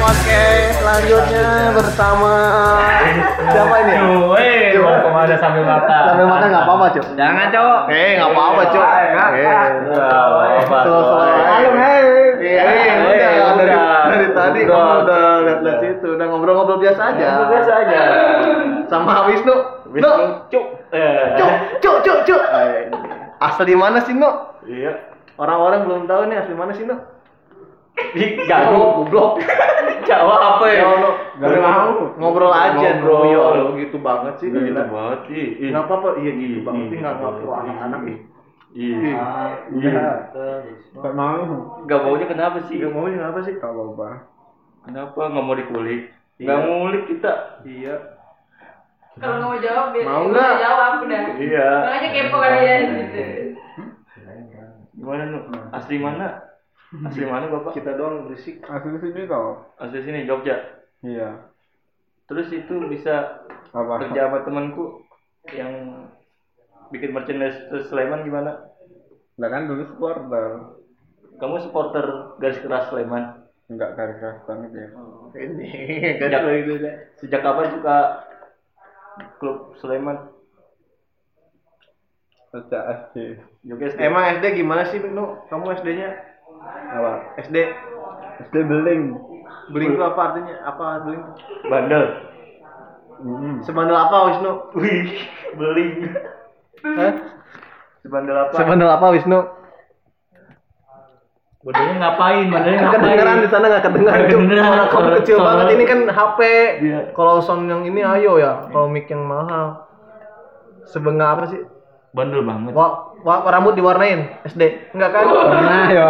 podcast selanjutnya bersama siapa ini? Woi, mau ke mana sambil makan? Sambil makan nggak apa-apa, Cuk. Jangan, Cok. Eh, nggak apa-apa, Cuk. Eh, apa-apa. Halo, hei. Iya, Eh, udah, udah. dari, dari tadi kamu udah lihat-lihat situ, udah ngobrol-ngobrol biasa aja. Ngobrol biasa aja. Sama Wisnu. Wisnu, Nu, Cuk. Cuk, Cuk, Cuk, Cuk. Asli mana sih, Nu? Iya. Orang-orang belum tahu nih asli mana sih, Nu? Ih, Gak Oh, goblok. Jawa apa ya? Ya Allah, Gak mau. ngobrol aja, Ngobrol. Ya Allah, gitu banget sih. Gitu gila. banget sih. Ih. Nggak apa-apa, iya gitu banget ih, sih nggak ih, ngaku ih, anak-anak. Iya. Iya. Gak mau. Gak maunya kenapa sih? Gak mau ini apa sih? Gak apa-apa. Kenapa nggak mau dikulik? Iya. Nggak ngulik kita. Iya. Kalau nggak mau jawab, biar Mau nggak? jawab udah. Iya. Makanya kepo kalian gitu. Gimana nu? Asli mana? Asli mana bapak? Kita doang berisik. Asli sini tau. Asli sini Jogja. Iya. Terus itu bisa Apa? kerja sama temanku yang bikin merchandise Sleman gimana? Lah kan dulu supporter. Kamu supporter garis keras Sleman. Enggak garis keras banget ya. Ini Sejak, itu deh. sejak kapan suka klub Sleman? Sejak SD. Jogja SD. Emang SD gimana sih, Nu? Kamu SD-nya? Apa? SD SD beling. beling itu apa artinya? Apa beling bandel. Mm Sebandel apa, Wisnu? Wih, beling. Hah? Sebandel apa? Sebandel apa, Wisnu? Bandelnya ngapain? Bandelnya ngapain? Kedengeran di sana nggak kedengeran, kedengeran. Kamu kecil banget ini kan HP. Iya. Kalau sound yang ini ayo ya. Kalau mic yang mahal. Sebengah apa sih? Bandel banget. Wa, wa- rambut diwarnain SD. Enggak kan? Pernah ya.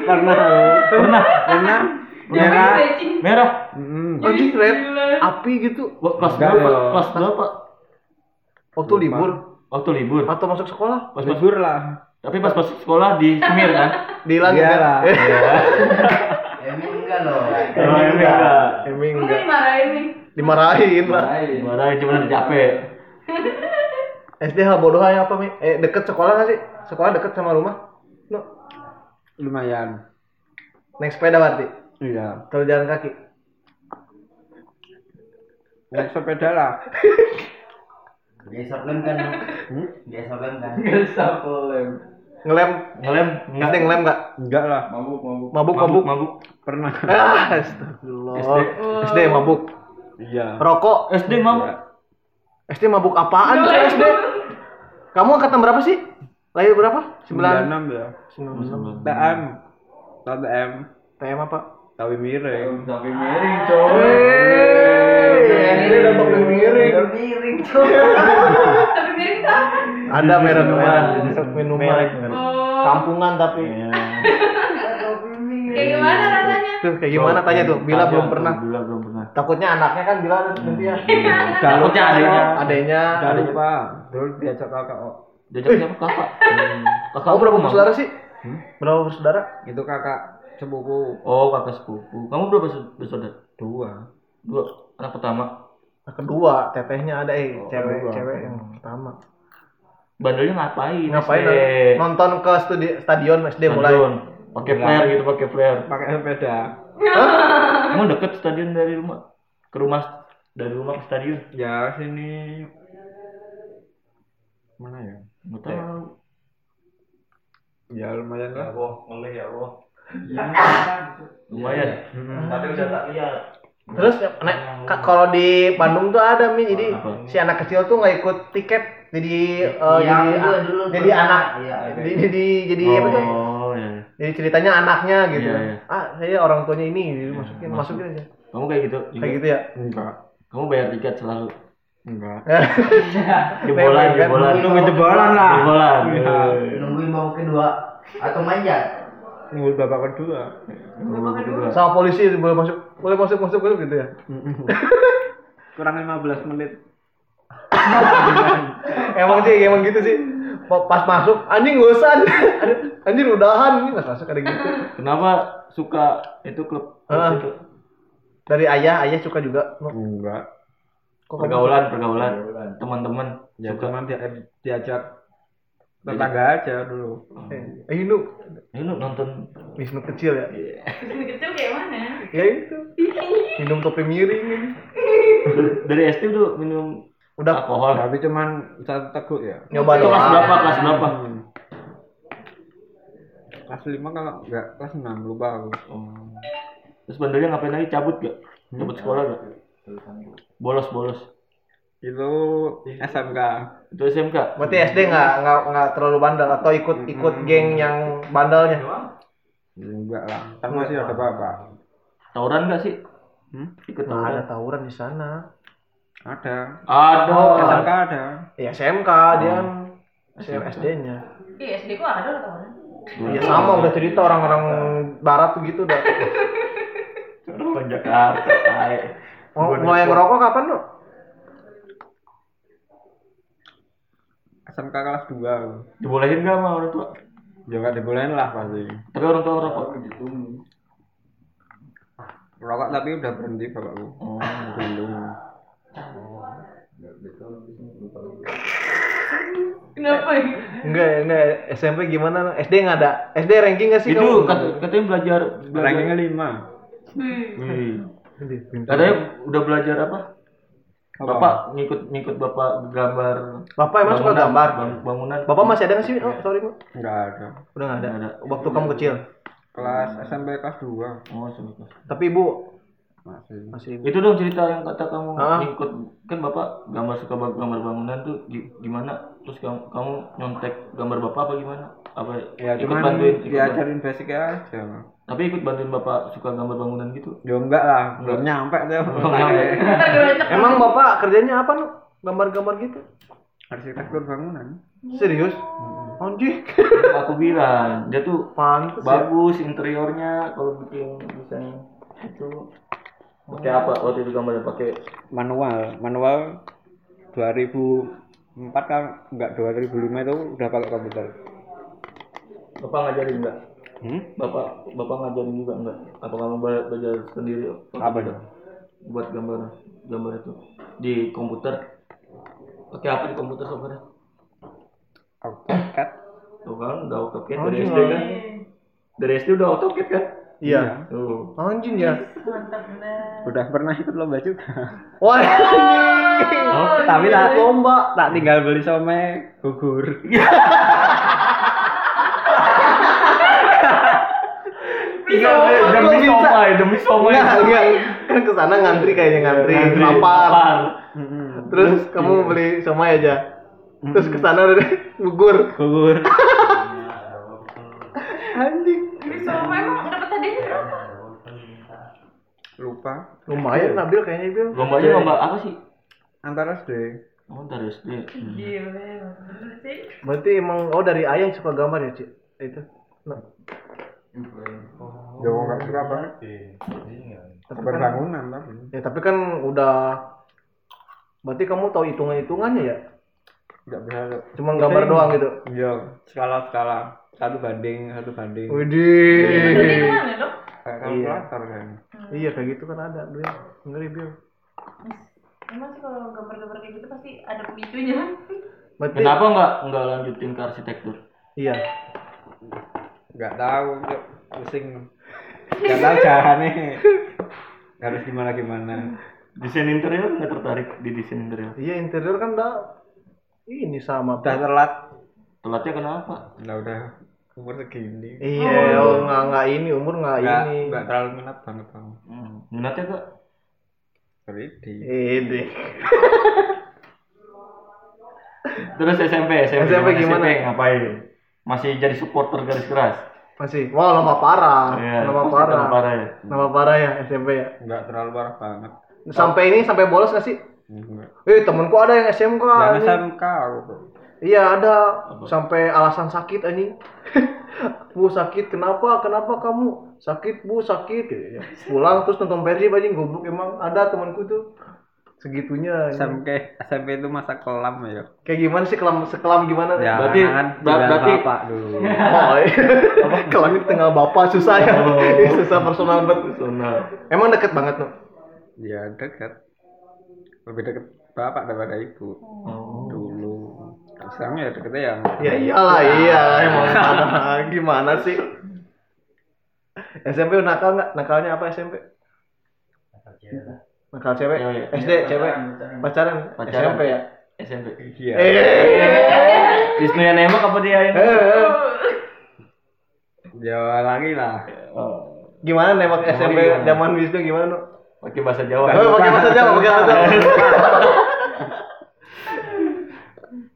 Pernah. Pernah. Pernah. Merah. Merah. Mm Anjing red api gitu. Wah, Kelas berapa? Kelas berapa? Waktu libur Waktu libur. atau masuk sekolah? Pas masuk Libur lah. Tapi pas masuk sekolah di Semir kan? Dihilangin Iya kan? lah. Emang enggak loh. Emang enggak. Emang enggak. dimarahin. Dimarahin lah. Dimarahin cuma capek. SD hal bodoh aja apa, Mi? Eh, deket sekolah nggak sih? Sekolah deket sama rumah? No. Lumayan. Naik sepeda berarti? Iya. Kalau jalan kaki? Naik sepeda lah. Biasa lem kan. Hmm? Biasa lem kan. Enggak lem. Ngelem? Ngelem SD ngelem nggak? Enggak lah. Mabuk, mabuk. Mabuk, mabuk, mabuk. mabuk. Pernah. Ah, astagfirullah. SD. SD mabuk. Iya. Rokok. SD mabuk. SD mabuk apaan tuh SD? Kamu angkatan berapa sih? Lahir berapa? 96 9 ya. 96. TM. Tahu TM. TM apa? Tawi miring. Sampai miring, coy. SD udah miring. Miring tuh. Tapi miring apa? Ada merek Resep minuman. Oh. Kampungan tapi. Kayak gimana? Tuh kayak gimana tanya tuh? Bila belum pernah. Bila belum pernah. Takutnya anaknya kan Bila nanti ya. Takutnya adanya. Adanya. Jangan lupa. Dulu diajak kakak. Oh. Jajak siapa kakak? Kakak Kamu berapa bersaudara sih? Hmm? Berapa bersaudara? Itu kakak sepupu. Oh, kakak sepupu. Kamu berapa bersaudara? Dua. Dua. Anak pertama. Nah, kedua, tetehnya ada eh, Oh, cewek, kedua. cewek yang pertama. Bandelnya ngapain? Ngapain nonton ke studi stadion SD mulai? Pakai flare gitu, pakai flare. Pakai sepeda. Emang deket stadion dari rumah? Ke rumah dari rumah ke stadion? Ya sini. Mana ya? Enggak tahu. Ya lumayan lah. Allah, ngelih ya Allah. Lumayan. Tapi udah tak lihat. Terus nek, ka- kalau di Bandung tuh ada mi, jadi Apa? si anak kecil tuh nggak ikut tiket, jadi eh, Yang jadi itu dulu jadi anak, Iya. jadi jadi jadi apa tuh? Jadi ceritanya anaknya gitu. Iya, iya. Ah, saya orang tuanya ini, gitu. masukin Masuk. masukin aja. Kamu kayak gitu? juga? Kayak gitu ya. Enggak. Kamu bayar tiket selalu? Enggak. Jebolan, Kan? jebolan. Nunggu jebolan lah. Jebolan. Iya. Nungguin babak kedua atau manjat. Nunggu babak kedua. Babak kedua. Sama polisi boleh masuk, boleh masuk masuk masuk gitu ya. Kurang 15 menit. emang sih emang gitu sih. Pa- Pas masuk anjing gak usah anjing udahan ini nggak masuk ada gitu. Kenapa suka itu klub? klub itu? Dari ayah, ayah suka juga. Enggak. Kok Pergaulan, pergaulan. Teman-teman Ya suka. cuman dia, diajak Tetangga aja dulu. Eh, eh, Inu. Ini lu nonton Wisnu kecil ya. Kecil kecil kayak mana? Ya itu. Minum topi miring ini. dari, dari SD udah minum Udah alkohol. Tapi cuman satu teguk ya. nyoba Itu kelas berapa? Kelas berapa? Hmm. Kelas 5 kalau enggak kelas 6 lupa aku. Oh. Terus bandelnya ngapain lagi? Cabut gak? Cabut sekolah gak? Bolos bolos. Itu SMK. Itu SMK. Berarti SD nggak nggak nggak terlalu bandel atau ikut ikut geng yang bandelnya. Enggak lah. Kan masih ada bapak. Tawuran gak sih? Hmm? Ikut Nggak ada tawuran. tawuran di sana. Ada. Ada. SMK ada. Ya SMK dia kan SD-nya. Iya, SD ku ada lah tahunan. Iya sama udah cerita orang-orang barat tuh gitu udah. Orang Jakarta. Ay. Mau mulai ngerokok kapan lu? SMK kelas 2. Dibolehin gak sama orang tua? Ya enggak dibolehin lah pasti. Tapi orang tua ngerokok. Rokok tapi udah berhenti bapakku. Oh. Dulu. Kenapa ya? Enggak, enggak SMP gimana? SD nggak ada. SD ranking nggak sih Itu kat- katanya belajar. belajar. Rankingnya 5. Wih. Wih. Ini, pintar. Katanya udah belajar apa? Apa? Bapak ngikut ngikut bapak gambar. Bapak emang suka bangunan- gambar? bang- Bangunan. Bapak masih ada nggak sih? Oh, sorry, Bu. Enggak ada. Udah nggak ada. Nggak ada. Waktu kamu kecil. Kelas SMP kelas 2 Oh, sempat. Tapi Ibu masih. masih Itu dong cerita yang kata kamu Hah? ngikut kan bapak gambar suka gambar bangunan tuh gi- gimana? Terus kamu, kamu nyontek gambar bapak apa gimana? Apa Ya ikut cuman bantuin? ikut diajarin basic aja. Tapi ikut bantuin bapak suka gambar bangunan gitu? Ya enggak lah, belum nyampe. Belum lecek. Emang Bapak kerjanya apa, Nu? Gambar-gambar gitu? Arsitektur bangunan. Serius? Anjing. Aku bilang dia tuh Pantes ya. bagus interiornya kalau bikin desain itu pakai apa waktu itu gambarnya pakai Manual, manual 2004 kan enggak 2005 itu udah pakai komputer. bapak ngajarin enggak Hmm? bapak bapak ngajarin juga enggak apa kamu bela- belajar sendiri Apa itu? itu? buat gambar gambar itu di komputer pakai apa di komputer software AutoCAD. tuh kan udah AutoCAD Oh, dari iya. SD kan dari SD udah AutoCAD kan Iya. tuh Anjing ya. Mantap bener. Udah pernah ikut lomba juga. Wah, anjing. Oh, Tapi tak lomba. tak tinggal beli somai gugur. tinggal Kok demi somai demi somai Enggak, enggak. Kan ke sana ngantri kayaknya ngantri, lapar. Terus kamu beli somai aja. Terus ke sana udah gugur. Gugur. Anjing. Hadiahnya berapa? Lupa. Lumayan Nabil kayaknya Bil. lombanya lomba apa sih Antara SD. oh dari SD Gila, bener sih. Berarti emang oh dari ayah yang suka gambar ya, Cik? Itu. Nah, Ya enggak suka banget. tapi kan, bangunan tapi. ya tapi kan udah Berarti kamu tahu hitungan-hitungan ya? Enggak bisa. Cuma gambar doang gitu. Iya, skala-skala. Satu banding, satu banding. Widih. ke mana dok? Kayak Iya. kalkulator kan. Iya kayak gitu kan ada, Bil. Ngeri, Bil. Emang sih kalau gambar-gambar kayak gitu pasti ada pemicunya. Berarti kenapa nggak nggak lanjutin ke arsitektur Iya. Enggak tahu, pusing. Enggak tahu caranya. Harus gimana gimana. desain interior nggak tertarik di desain interior Iya interior kan udah ini sama. Udah telat. telatnya kenapa Udah udah umur segini. Iya, oh, nggak nggak ini umur nggak Enggak ini. enggak terlalu minat banget kamu. hmm. minatnya kak 3D. Ini. terus SMP SMP, SMP gimana? SMP ngapain masih jadi supporter garis keras Masih. Wah, nama parah. Iya, nama pasti parah. nama parah ya Nama parah ya SMP ya. Enggak terlalu parah banget. Sampai ini sampai bolos gak sih? Enggak. Eh, temenku ada yang SMK. Anjing. SMK aku. Iya ada sampai alasan sakit anjing. bu sakit kenapa? Kenapa kamu sakit bu sakit? Ya. Pulang terus nonton Persib anjing goblok emang ada temanku tuh segitunya. anjing. SMP SMP itu masa kelam ya. Kayak gimana sih kelam sekelam gimana? Ya, Berarti- kan ber- berarti- bapak dulu. Oh, iya. kelam itu tengah bapak susah ya. Oh. susah personal banget. personal Emang deket banget tuh. ya dekat. Lebih dekat bapak daripada ibu. oh. Sekarang ya deketnya yang Ya iyalah iya emang ada gimana sih? SMP nakal nggak? Nakalnya apa SMP? Nakal cewek? Cewek. SD cewek? Pacaran? Pacaran. SMP ya? SMP iya Eh, Wisnu yang nembak apa dia yang eh, Jawa lagi lah oh, gimana nembak SMP zaman Wisnu gimana? Nu? pakai bahasa Jawa Oh, pakai bahasa Jawa, pakai bahasa Jawa.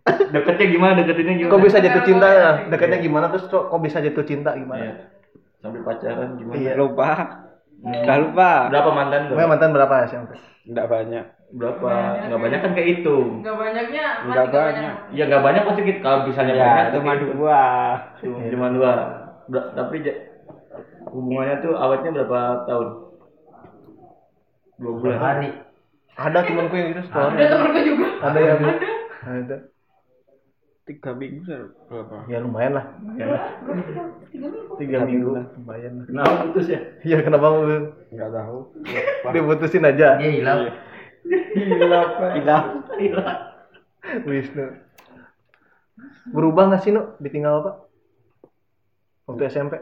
deketnya gimana? Deketinnya gimana? Kok bisa jatuh cinta ya? Dekatnya gimana? Terus kok bisa jatuh cinta? Iya. gimana? sampai pacaran gimana? Iya. lupa. Hmm. lupa. Berapa mantan Memang mantan berapa SMP? enggak banyak. Berapa? Nggak banyak. Kan kayak itu. Nggak banyaknya, masih Nggak nggak banyak. ya nggak banyak pasti kita kalau misalnya ya banyak cuma tapi dua. Cuma cuma dua. Ber- tapi hubungannya tuh awetnya berapa tahun? Dua bulan. Hari Ada temanku yang gitu sekolah. Ada temen gue juga. Ada yang ada. Tiga minggu berapa Ya lumayan lah. ya. Tiga minggu lumayan lah. kenapa putus ya Iya kenapa lu- nggak tahu diputusin aja? dia hilang hilang hilang Wisnu. Berubah nggak sih nu ditinggal apa? Waktu SMP?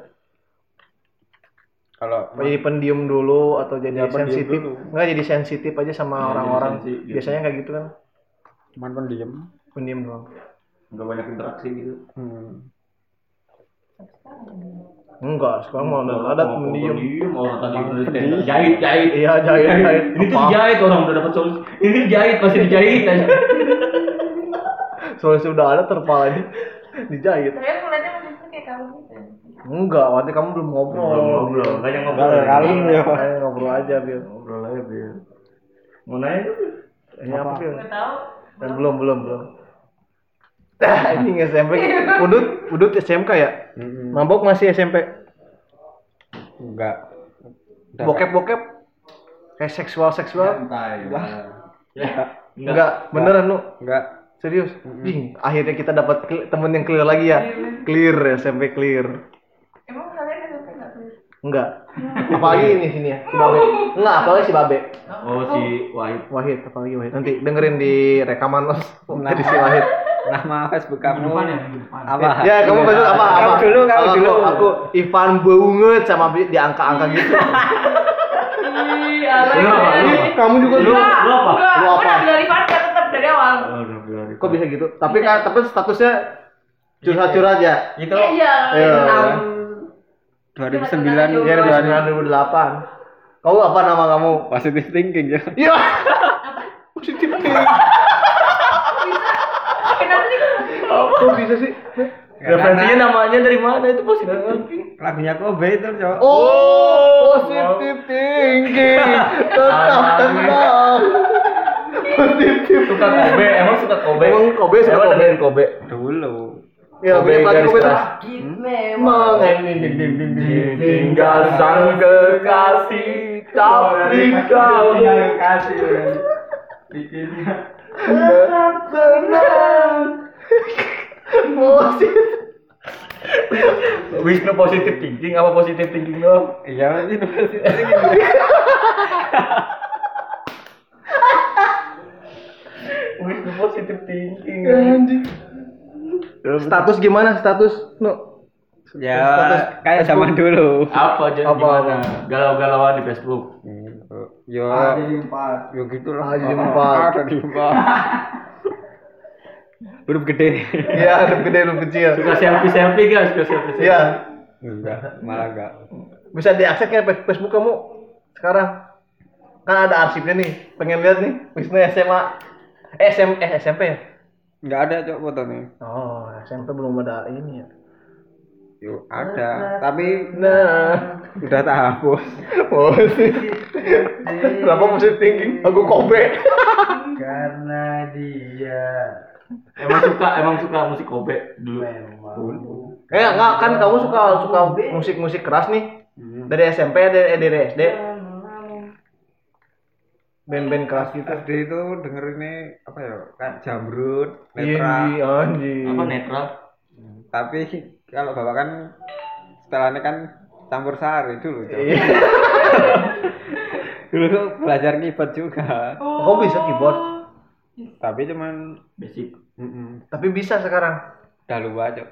kalau jadi pendiam dulu atau jadi Ya, sensitif? dulu. Enggak jadi sensitif aja sama Ya, orang-orang. gitu. Biasanya kayak gitu kan, cuman pendiam pendiam doang. Nggak banyak interaksi gitu hmm. Enggak, sekarang mau ada ada pendiam. pendiam orang tadi udah jahit jahit Iya, jahit jahit. ini tuh Apa? dijahit orang udah dapat solusi ini dijahit masih dijahit aja Solusi udah ada terpalanya dijahit. Saya ngeliatnya masih kayak kamu gitu. Enggak, waktu kamu belum ngobrol. Belum ngobrol, makanya ngobrol. Ngobrol kali ya. Ngobrol aja, Bil. ngobrol aja Bil mau nanya tuh Bil? Ini apa, Bil? Tahu. Eh, belum, belum, belum. Ah, ini SMP. Udut, udut SMK ya? Mm-mm. Mabok masih SMP. enggak Bokep-bokep. Kayak seksual-seksual. ya Enggak, beneran lu. enggak Serius. Ding, akhirnya kita dapat cl- temen yang clear lagi ya. Clear SMP clear. Emang kalian SMP nggak clear? Enggak. Apalagi ini sini ya, si Babe. Enggak, apalagi si Babe. oh si Wahid Wahid, apalagi Wahid. Nanti dengerin di rekaman los dari si Wahid. Nama Facebook kamu depan ya depan apa Ya, kamu besok apa? Kamu apa? dulu, kamu Aku- dulu. Aku Ivan banget sama di angka-angka gitu. Lu. Lu? Kamu juga Lu- lu. Lu apa? Lu aku apa? udah dari Fatca tetap dari awal. oh Kok bisa gitu? Tapi kan tapi statusnya curhat-curhat ya. itu Iya, iya. Iya. itu tahun 2009 Ya 2009 2008. Kau apa nama kamu? positive thinking ya Iya. Positif thinking. Sih? Kok bisa sih? referensinya namanya dari mana itu positif thinking lagunya Kobe itu cowok Oh, positif thinking. Tetap tenang. Positif. suka Kobe emang suka Kobe Emang Kobe suka Emang Kobe? dengerin Kobe dulu Ya, Kobe garis keras. Emang memang tinggal sang kekasih tapi kau kasih Tetap tenang. Positif. Wisnu positif thinking apa positif thinking doang iya itu Wisnu positif thinking. Anjing. Status gimana? Status? No. ya Status kayak zaman dulu. Apa aja Apa, gimana? Galau-galauan di Facebook. Yo Ah, jadi empat. yo gitu lah. Ah, jadi empat. Ah, jadi empat huruf gede Iya, ada gede lu kecil. suka selfie selfie gak suka selfie selfie Iya. enggak malah enggak Bisa diakses kayak Face- Facebook kamu sekarang. Kan ada arsipnya nih. Pengen lihat nih Wisnu SMA. Eh, SM, eh SMP ya? enggak ada cok fotonya Oh, SMP belum ada ini ya. yo ada tapi Nah, udah tak hapus. Kenapa positif thinking? Aku Kobe. karena dia emang suka emang suka musik Kobe dulu memang Eh, enggak kan kamu suka suka musik-musik keras nih. Dari SMP dari, eh, dari SD. Band-band keras gitu. SD itu dengerinnya apa ya kayak jamrut Iya, netra anjing, anjing. apa netral tapi kalau bapak kan setelannya kan campur sari dulu. Iya. dulu tuh belajar keyboard juga Kok bisa keyboard? tapi cuman basic Mm-mm. Tapi bisa sekarang. Udah lupa, Cok.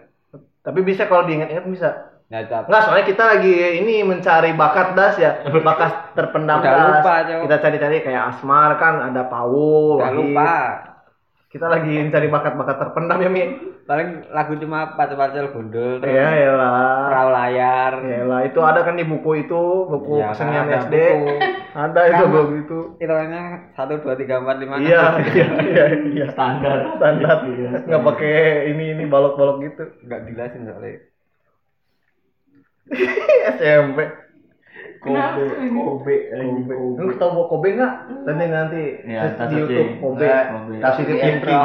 Tapi bisa kalau diingat-ingat bisa. Ya, tapi Enggak, soalnya kita lagi ini mencari bakat das ya, bakat terpendam Udah das. lupa, Cok. Kita cari-cari kayak Asmar kan, ada Paul, udah Wahid. lupa. Kita lagi mencari bakat-bakat terpendam ya, Mi. Paling lagu cuma pacel-pacel gundul terus Ya, perahu layar. Ya lah, itu ada kan di buku itu, buku Ya, kesenian ada SD. buku. Ada itu Kan, buku itu. Hitungannya satu dua tiga empat lima Iya, iya, iya, iya. Standar. Standar. Nggak pakai ini ini balok-balok gitu. nggak jelasin soalnya. SMP. Kobe, Kobe, anjing, Lu Kobe. tau Kobe nggak? Nanti nanti Ya, di YouTube. Kobe. Nggak, Kobe. Kasih ke intro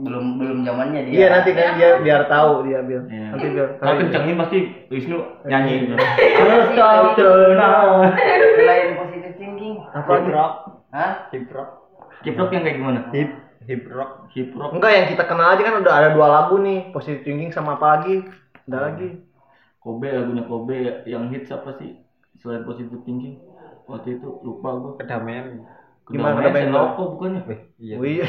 belum belum zamannya dia. Iya nanti kan dia biar tahu dia biar. Iya. Nanti biar Kalau tahu. kencengin pasti Wisnu nyanyi. Selain positive thinking, Apa lagi? hah? Hip hop. Hip hop yang kayak gimana? Hip hip rock. Hip hop. Enggak yang kita kenal aja kan udah ada dua lagu nih, Positive Thinking sama apa lagi? Ada lagi. Kobe lagunya Kobe yang hits apa sih? Selain positive thinking. Waktu itu lupa gua. Kedamaian. Gimana Kedamaian? Senoko bukannya? Iya. Wih.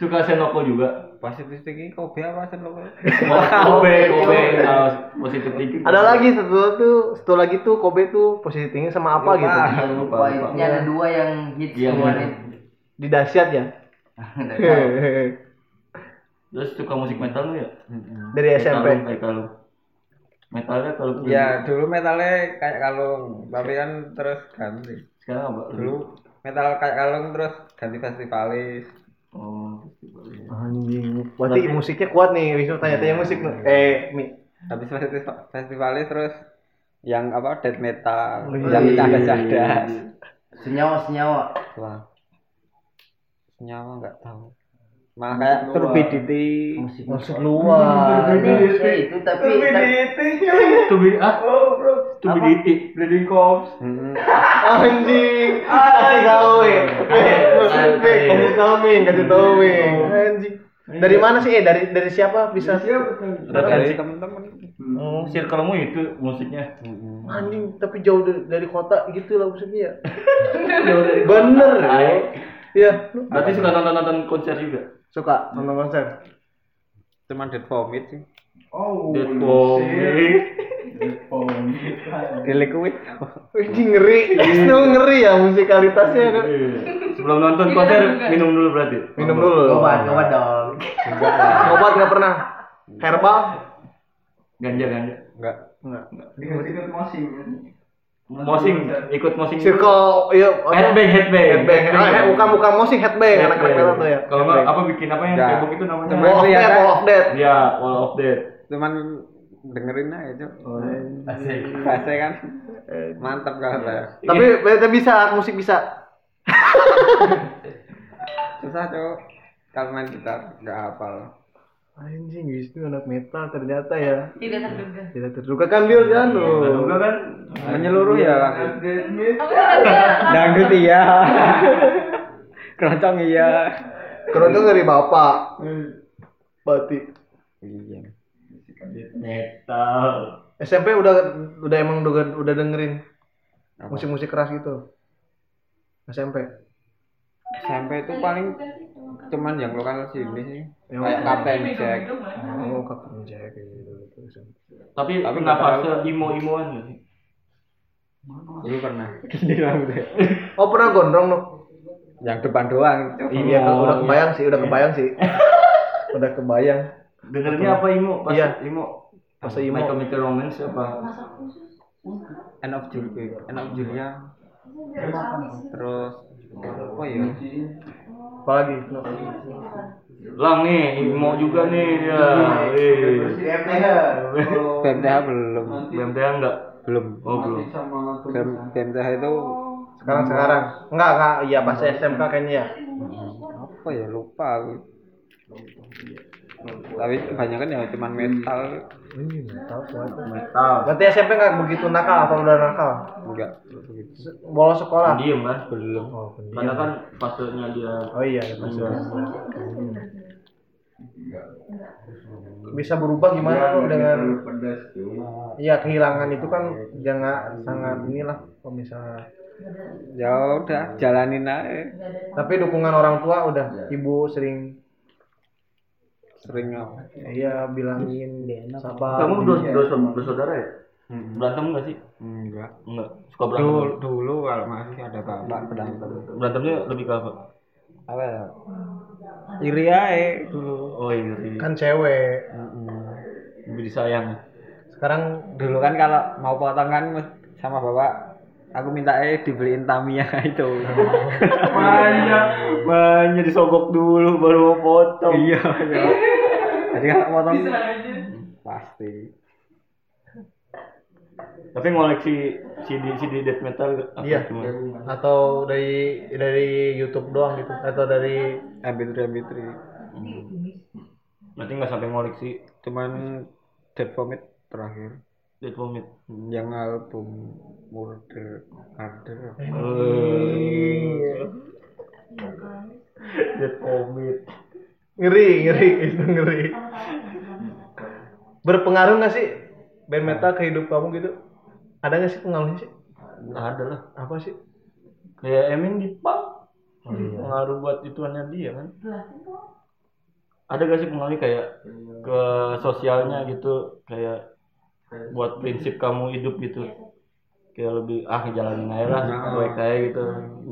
Suka Senoko juga. Positif thinking kopi apa lo? Kobe, Kobe, uh, positive thinking. ada lagi satu tuh, satu lagi tuh Kobe tuh Positive Thinking sama apa Lupa. gitu. Lupa, lupa. intinya ada dua yang hits Iya, semua nih. Di dahsyat ya. Terus suka musik metal lu ya? Dari SMP. Kayak kalau metalnya kalau Ya dulu metalnya kayak kalung, tapi kan terus ganti. sekarang apa? Dulu metal kayak kalung terus ganti festivalis. Oh. Anjing. Berarti Berarti- musiknya kuat nih, Wisnu tanya-tanya musik nih. Eh, Mi. Habis festival festivalis terus yang apa death metal, Wih. yang cadas-cadas. Senyawa senyawa. Wah. Senyawa nggak tahu. Malah kayak turbidity. Musik Musik luar. Indonesia itu tapi tapi- Tubi ah, stupidity. Bleeding Corpse. Hmm. Anjing. Kasih tahu, Mi. Kasih- tahu, Mi. Kasih tahu, Mi. Anjing. Dari mana sih? Eh, dari dari siapa bisa? Dari temen-temen. Oh, Circlemu itu musiknya. anjing, tapi jauh dari, dari kota gitu lah musiknya ya. Bener ya. Iya, Berarti suka nonton-nonton konser juga. Suka nonton konser. Cuman dead vomit sih. Oh, Dead Boy. Di liquid. Anjing ngeri. Itu ngeri ya musikalitasnya kan. Sebelum nonton konser minum dulu berarti. Minum dulu. obat obat dong. Obat nggak pernah. Herbal? Ganja ganja. Enggak. Enggak. Ikut-ikut mosing. Mosing, ikut mosing. Circle, iya. apa? Headbang, headbang. Headbang. Ah, he- bukan bukan musik headbang, anak-anak Headbang. metal tuh ya. Kalau nggak apa bikin apa yang Nggak. heboh itu namanya? Wall of Iya, Death, kan? Wall of Death. Ya, Wall of Death. Cuman dengerin aja, Cok. Asik. Bahasa kan mantap kalau saya. Tapi tapi bisa musik bisa. Susah, Cok. Kalau main gitar enggak hafal. Anjing, Wisnu anak metal ternyata ya. Tidak terduga. Tidak terduga kan Bill kan lu. Juga kan Menyeluruh ya. Aku tidak Dangdut iya. Keroncong iya. Keroncong dari bapak. Berarti Iya. metal. SMP udah udah emang udah, udah dengerin musik-musik keras gitu. SMP. SMP itu paling cuman yang lokal sini sih. Yang Kayak Kapten Jack. Oh, Captain Jack gitu. gitu. Tapi Tapi nggak fase imo-imoan nggak sih? Dulu pernah. Oh, pernah gondrong lu? Yang depan doang. Iya, Oh, udah kebayang sih, udah kebayang sih. udah kebayang. Dengernya apa imo? Pas Iya. imo. Pas imo. Michael Michael Romance apa? End of Julia. End of Julia. Terus apa ya? Apalagi? Lang nih, imo juga nih dia. Eh. BMTH belum. BMTH enggak? Belum. Oh, belum. BM- BMTH itu Sekarang sekarang. Enggak, enggak. Iya pas SMK kayaknya ya. apa ya lupa aku. Tapi kebanyakan ya cuman metal. Metal. Berarti SMP enggak begitu nakal atau udah nakal? Enggak begitu. Bolos sekolah. Diem kan? Belum. Oh, Karena kan fasenya dia Oh iya, ya, pasti. Iya. Bisa berubah gimana kok dengan pedas tuh. Iya kehilangan itu kan jangan sangat inilah kalau misalnya ya udah jalanin aja Nggak Tapi dukungan orang tua udah ibu sering sering apa iya bilangin sabar. Kamu dua, Iya. dua, bersaudara ya? Hmm. Berantem nggak sih? enggak Enggak. Suka berantem. dulu dulu kalau masih ada bapak berantem Berantemnya lebih ke apa? apa ya iri aja dulu Oh iri. kan cewek. Mm-mm. Lebih disayang. Sekarang dulu kan kalau mau potong kan sama bapak aku minta eh dibeliin Tamiya itu Banyak, banyak disogok dulu baru mau potong. iya iya. Jadi kalau potong Bisa aja. pasti Tapi ngoleksi CD CD death metal apa Iya. cuma? atau dari dari YouTube doang gitu atau dari MP3 MP3 Berarti nggak sampai ngoleksi cuman Dead Vomit terakhir Dead Vomit. yang album Murder Harder Dead Vomit. Ngeri ngeri itu ngeri. Berpengaruh nggak sih band metal ke hidup kamu gitu? Ada nggak sih pengaruhnya sih? Ada lah. Apa sih? Kayak Emin di punk. Pengaruh buat ituannya dia kan. Ada gak sih pengaruhnya kayak ke sosialnya gitu kayak buat prinsip kamu hidup gitu kayak lebih ah jalanin aja lah Nah. cuek kayak gitu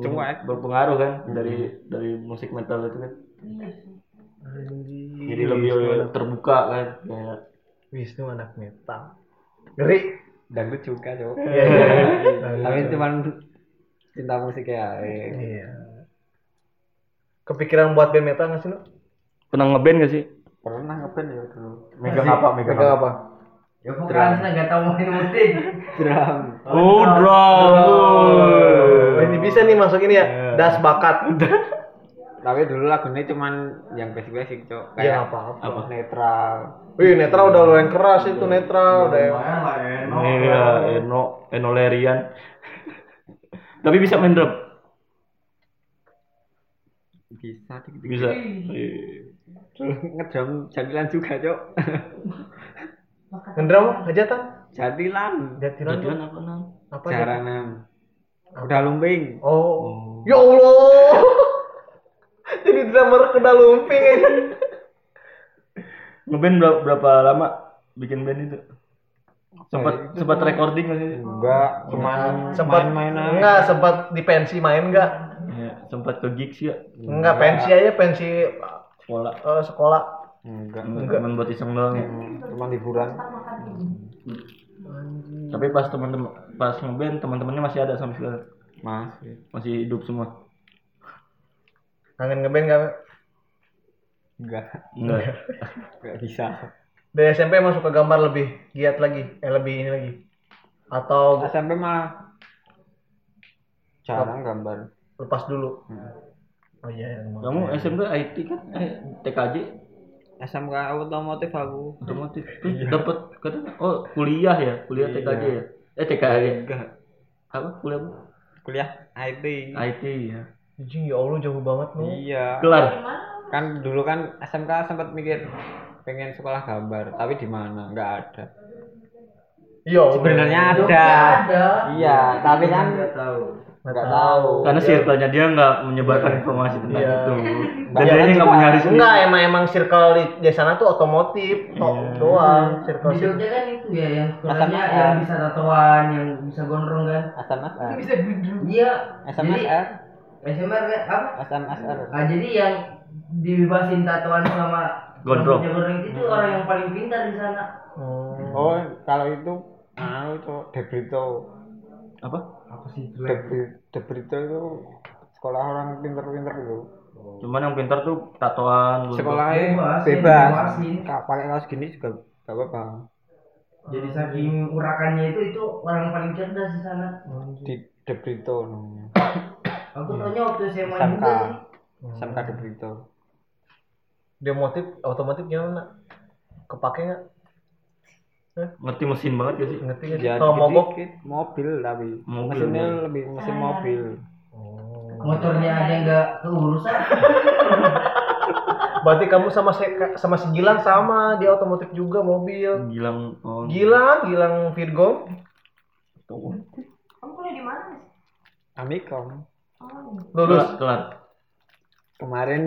Cuek. berpengaruh kan dari dari musik metal itu kan jadi lebih terbuka kan kayak Wisnu anak metal. Ngeri. dangdut juga cok Iya. tapi cuman cinta musik ya. Iya. Kepikiran buat band metal nggak sih lu? pernah ngeband gak sih pernah ngeband ya dulu megang apa megang Megang apa apa? Ya vokalisnya nggak tahu main musik. drum oh drum Oh, ini bisa nih masuk ini ya. Das bakat. tapi dulu lagunya cuman yang basic basic cok Ya kayak apa-apa. apa netral Wih, netral udah lumayan keras itu netral udah. Lumayan lah Eno. iya Eno Eno Lerian tapi bisa main drum bisa dikit bisa Iya. ngedrum jadilan juga cok Ngendram hajatan? jadilan Jatilan tuh Jadian apa nam apa? Jaranan udah lumbing Oh. Ya Allah. Jadi drummer kena lumping aja. ngeband berapa, berapa lama bikin band itu? Sempat sempat recording gak sih? Enggak cuman Sempat main-main aja enggak sempat di pensi main enggak? ya, sempat ke gigs ya Enggak pensi aja pensi sekolah. eh, sekolah. enggak. Enggak cuma buat iseng doang ya. cuman liburan tapi pas teman-teman pas ngeband teman-temannya masih ada sampai sekarang? Masih. Masih hidup semua Kangen ngeband enggak? enggak enggak enggak bisa. Dari SMP emang suka gambar lebih giat lagi, eh lebih ini lagi. Atau SMP malah jarang gambar. Lepas dulu. Hmm. Oh iya, emang. kamu SMK IT kan? Eh TKJ SMK otomotif aku. Otomotif. Terus dapat katanya oh kuliah ya? Kuliah Iya. TKJ ya? Eh TKJ enggak. Apa kuliah apa? kuliah IT IT ya Anjing, ya Allah jauh banget lu. iya kelar kan dulu kan SMK sempat mikir pengen sekolah gambar tapi di mana nggak ada Iya. Sebenarnya ada ada. iya tapi kan Nggak tahu. nggak tahu karena circle-nya dia nggak menyebarkan informasi tentang Iya. itu Iya dan dia kan nggak juga. mau nyari sendiri Enggak, emang emang circle di, di sana tuh otomotif, to doang, circle Di. Jogja kan itu ya yang sekolahnya SMS. yang bisa tatoan, yang bisa gondrong kan. SMSR Bisa gudrung. Iya. SMSR Jadi, SMR kan apa? SMSR Nah, jadi yang dibebasin tatoan sama Gondrong. gondrong itu tuh orang yang paling pintar di sana. Hmm. oh kalau itu anu itu Debrito apa Apa sih itu? Debri- Debrito itu sekolah orang pinter-pinter itu cuman yang pintar tuh tatoan gitu. sekolahnya Bebas, bebas, dibebasin. Ka- pakai kaos gini juga gak apa-apa Jadi saking urakannya itu itu orang paling cerdas di sana. di Debrito namanya Aku taunya waktu SMA SMK juga sih. SMK Debrito Dia motif otomotif gimana? Kepake nggak? ngerti mesin banget gak sih Ngerti nggak sih? ya Kalau mogok mobil tapi Mobil, mesinnya ya. lebih mesin mobil Motornya ada yang nggak keurusan. Berarti kamu sama se- sama si Gilang sama, dia otomotif juga mobil. Gilang oh, Gilang, Gilang Virgo. Kamu kuliah di mana? Mas? Amikom. Lulus. kelar Kemarin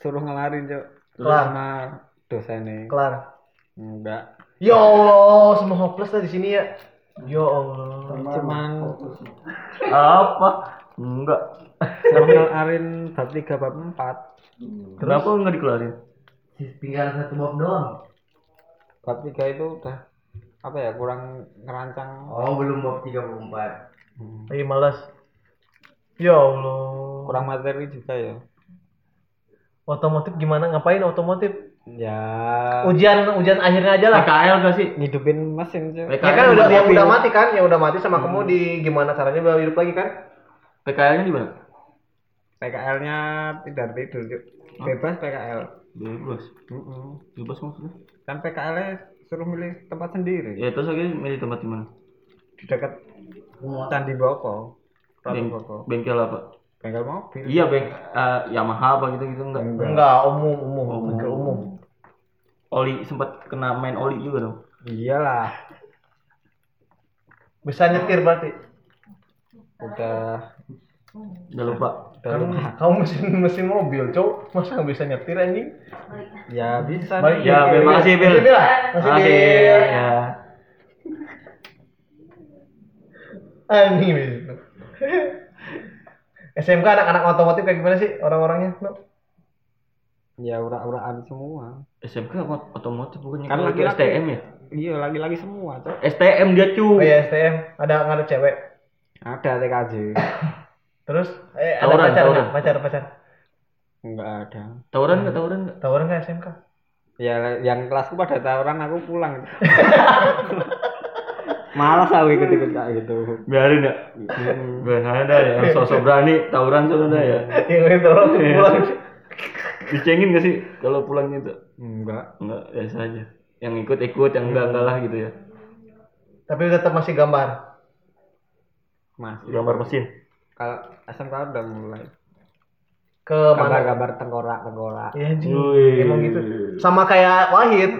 suruh ngelarin, Cok. Kelar. Sama dosennya. Kelar. Enggak. Ya Allah, semua hopeless lah di sini ya. Ya Allah. Cuman apa enggak suruh ngelarin bab 3 bab 4. kenapa enggak dikelarin Tinggal satu bab doang. Bab 3 itu udah apa ya kurang ngerancang Oh, belum bab 3 bab 4. Lagi malas. Ya Allah. kurang materi juga ya. Otomotif gimana? Ngapain otomotif? ya. Ujian ujian akhirnya aja lah. PKL gak sih? Ngidupin mesin cuy PKL Ya kan udah yang udah mati kan, yang udah mati sama kamu di gimana caranya biar hidup lagi kan? PKL nya di mana PKL nya tidak tidur bebas PKL bebas? Mm-mm. bebas maksudnya? Kan PKL nya suruh milih tempat sendiri. Ya terus akhirnya milih tempat di mana? Di dekat Candi Boko Beng- Boko bengkel apa bengkel mobil iya beng eh, Yamaha apa gitu gitu enggak Enggak, umum, umum, Oh, bengkel umum. oli sempat kena main oli juga dong iyalah Bisa nyetir berarti. udah udah lupa udah lupa. kamu mesin mesin mobil, cowok. Masa nggak bisa nyetir anjing? ya bisa Balik. nih. ya Bil, makasih Bil makasih Bil. ya Anjing. SMK anak-anak otomotif kayak gimana sih orang-orangnya? No? ya ura-uraan semua SMK ot- otomotif bukannya Kan laki-laki. STM ya iya lagi-lagi semua cok STM dia cu Oh iya STM, ada nggak ada cewek. ada TKJ Terus eh, ada Tawuran, pacar nggak? Pacar pacar. enggak ada tawuran nggak tawuran nggak Tawuran nggak SMK? ya yang kelasku pada tawuran aku pulang malas aku ikut-ikut kayak gitu biarin ya biarin ada ya sosok berani tawuran sudah ada ya Yang lain tawuran pulang. dicengin gak sih kalau pulang gitu enggak enggak biasa aja yang ikut ikut yang enggak enggak lah gitu ya Tapi tetap masih gambar. masih gambar mesin kalau SMK udah mulai Ke mana? gambar-gambar tengkorak tengkorak Iya anjing. Wih. Emang gitu. Sama kayak Wahid.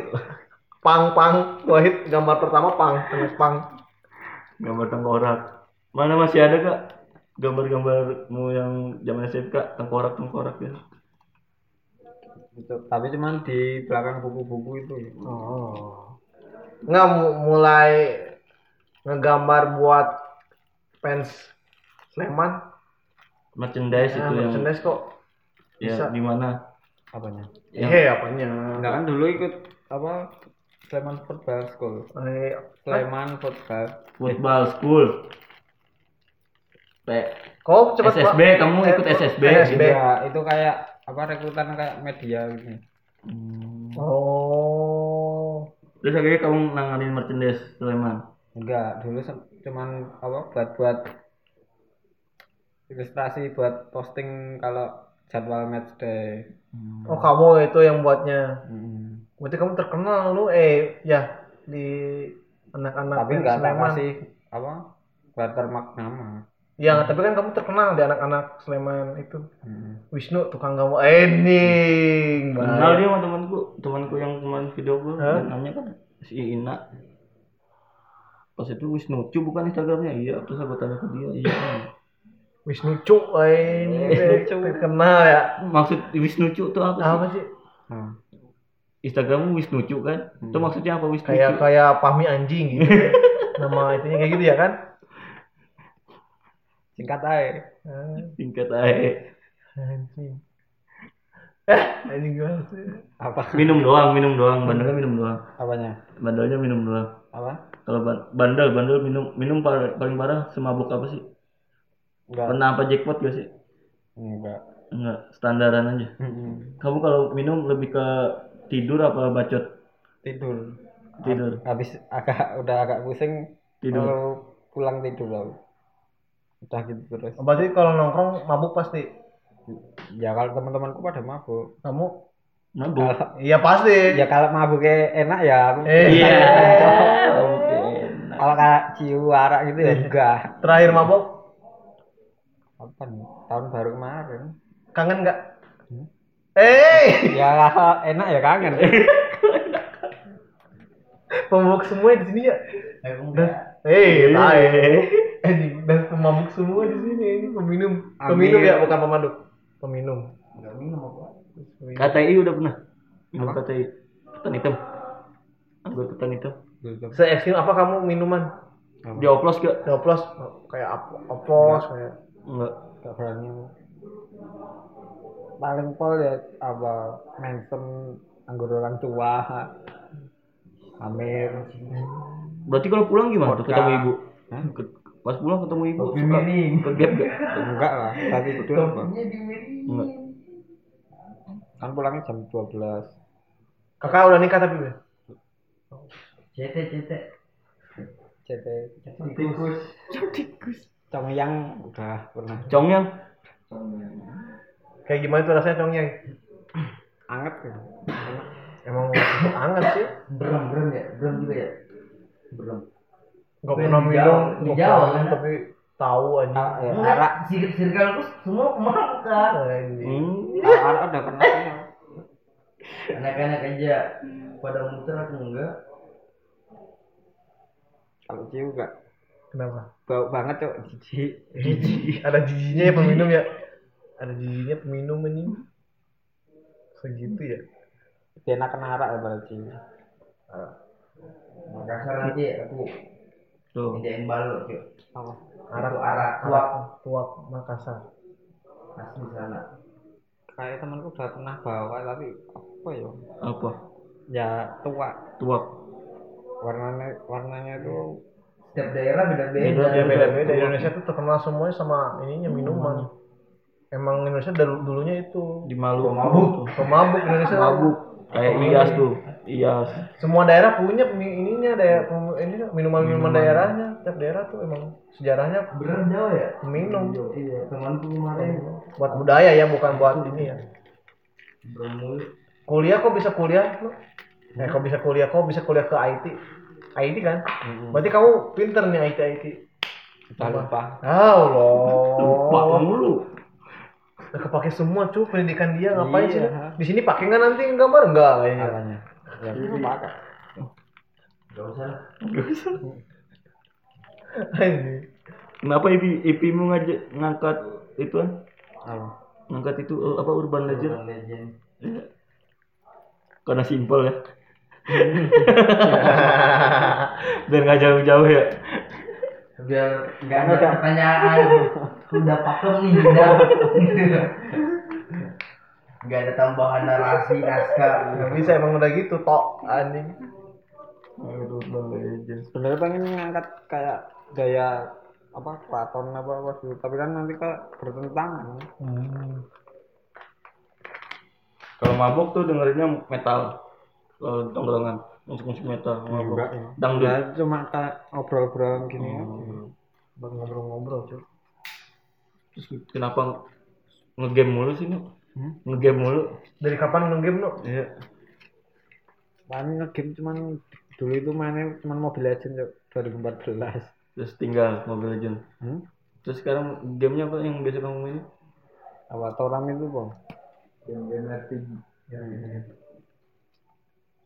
Pang pang Wahid gambar pertama pang, terus pang. gambar tengkorak mana masih ada kak gambar-gambarmu yang zaman SMK tengkorak tengkorak ya itu tapi cuman di belakang buku-buku itu Oh. Nggak mu- mulai ngegambar buat fans Sleman. merchandise Ya, itu yang merchandise kok. ya bisa. di mana apanya Yang- Eh, apanya? enggak kan dulu ikut apa Sleman Football School Eh, Sleman Football football school P Kok cepet SSB, kamu Eh, ikut SSB? SSB. Iya, itu kayak apa rekrutan kayak media gitu Oh. terus akhirnya kamu nanganin merchandise Sleman enggak dulu se- cuman apa buat buat ilustrasi buat posting kalau jadwal match day Oh, kamu itu yang buatnya. Hmm. Berarti kamu terkenal lu eh ya di anak-anak tapi Sleman. kasih apa watermark nama Ya, tapi kan kamu terkenal di anak-anak Sleman itu. Hmm. Wisnu tukang gambar. Eh, ning. kenal dia sama temanku temanku yang kemarin video Hah? dia nanya kan si Ina pas itu Wisnucu bukan Instagramnya iya terus aku tanya ke dia iya. Wisnu Cuk, eh, ini Wisnu terkenal ya. maksud Wisnucu itu apa sih Apa sih? Hmm. Instagrammu Wisnucu kan? Itu maksudnya apa? Wisnucu Kayak kayak pahmi anjing gitu. Nama itunya kayak gitu ya kan? singkat aja Ah, tingkat aja Anjing. Eh, anjing gimana sih? apa? Minum doang minum doang. Bandelnya minum doang. Apanya? Bandelnya minum doang. Apa? Kalau ban- bandel bandel minum minum paling, parah semabuk apa sih? Enggak. Pernah apa jackpot gak sih? Enggak. Enggak standaran aja. Hmm. kamu kalau minum lebih ke tidur apa bacot? Tidur. Tidur. Habis agak udah agak pusing Tidur. kalau pulang tidur aku. Udah gitu terus. Berarti kalau nongkrong mabuk pasti. ya kalau teman-temanku pada mabuk. Kamu? mabuk. Iya pasti. ya kalau mabuknya enak ya aku Eh. iya. Oke. kalau kayak ciu arak gitu ya enggak. Terakhir mabuk? Apa nih tahun baru kemarin. Kangen nggak? Eh, ya enak ya kangen. Pemabuk semua di sini ya. Eh, enggak. Eh, tahu. anjing dan pemabuk semua di sini. Ini peminum. Peminum ya bukan pemaduk peminum. Enggak minum apa? KTI udah pernah? Minum KTI ketan hitam. Anggota ketan hitam. Se ekstrim apa kamu minuman? Dioplos gak Dioplos. Kayak oplos kayak enggak. Gak berani. Paling pol ya apa mention anggur orang tua. Amir. berarti kalau pulang gimana tuh Vodka. ketemu ibu Hah? Pas pulang ketemu ibu Kopi suka miring. ke gap gak Enggak lah, tadi itu apa? Enggak Kan pulangnya jam 12. kakak udah nikah tapi Be? CT CT. CT Tikus. Cong yang udah pernah Congyang kayak gimana tuh rasanya congnya anget ya. Emang anget sih Berem berem ya, berem juga ya. Berem. Di pernah minum di Jawa, pernah, kan? tapi tahu aja Ah, ya, Enggak, arak, sirkel sirkelku semua mabuk kan. Anjing. hmm. arak udah pernah. Anak-anak aja pada muter aku enggak. Kalau ciu enggak kenapa bau banget cok jijik. jijik ada jijinya ya peminum ya ada jijinya peminum ini. Segitu ya? Dia enak kena arak ya pada ciu. Makassar nanti aku. Tuh. Ngejain balok cuy. Apa? Arak arak. Tuak. Tuak Makassar. Asli sana. Kayak temanku udah pernah bawa tapi apa ya? apa? Ya tua. tuak. Warnanya warnanya itu Setiap daerah beda-beda. ya beda beda. Indonesia tuh terkenal semuanya sama ininya minuman emang Indonesia dari dulunya itu di Maluku. Pemabuk. pemabuk Indonesia. Mabuk kayak Iyas tuh. Iyas semua daerah punya ininya daerah ini minuman minuman. daerahnya. Tiap daerah tuh emang sejarahnya Bener jauh ya? minum. Iya, temanku kemarin. Buat budaya ya bukan buat ini ya. Kuliah kok bisa kuliah lu? eh kok bisa kuliah? Kok bisa kuliah ke IT IT kan? Berarti kamu pinter nih IT IT udah lupa. lupa Allah mulu udah kepake semua cuy pendidikan dia ngapain sih Iya. di sini pakai nggak nanti gambar enggak kayaknya Apanya? Ya lupa kak. Gak usah lah. Anjing. kenapa IP IP mu ngajak ngangkat itu kan Apa? ngangkat itu eh, apa urban legend Urban Legend. karena simpel ya biar nggak jauh-jauh ya Biar nggak ada pertanyaan. Udah pakem nih, udah. Gak ada tambahan narasi naskah. nggak bisa emang udah gitu tok anjing Sebenarnya pengen ngangkat kayak gaya apa Platon apa apa gitu. Tapi kan nanti kayak bertentangan. kalau mabuk tuh dengerinnya metal kalau tongkrongan musik-musik metal Enggak ya. dangdut Ya cuma kayak ngobrol-ngobrol gini aja. Bang ngobrol-ngobrol cuy terus kenapa ngegame mulu sih nu Hmm? ngegame mulu dari kapan ngegame no iya Paling ngegame cuman dulu itu mainnya cuman Mobile Legends Cok, 2014. terus tinggal Mobile Legend Hmm? terus sekarang gamenya apa yang biasa kamu mainin Apa Toram itu, Bang? Game-game RPG.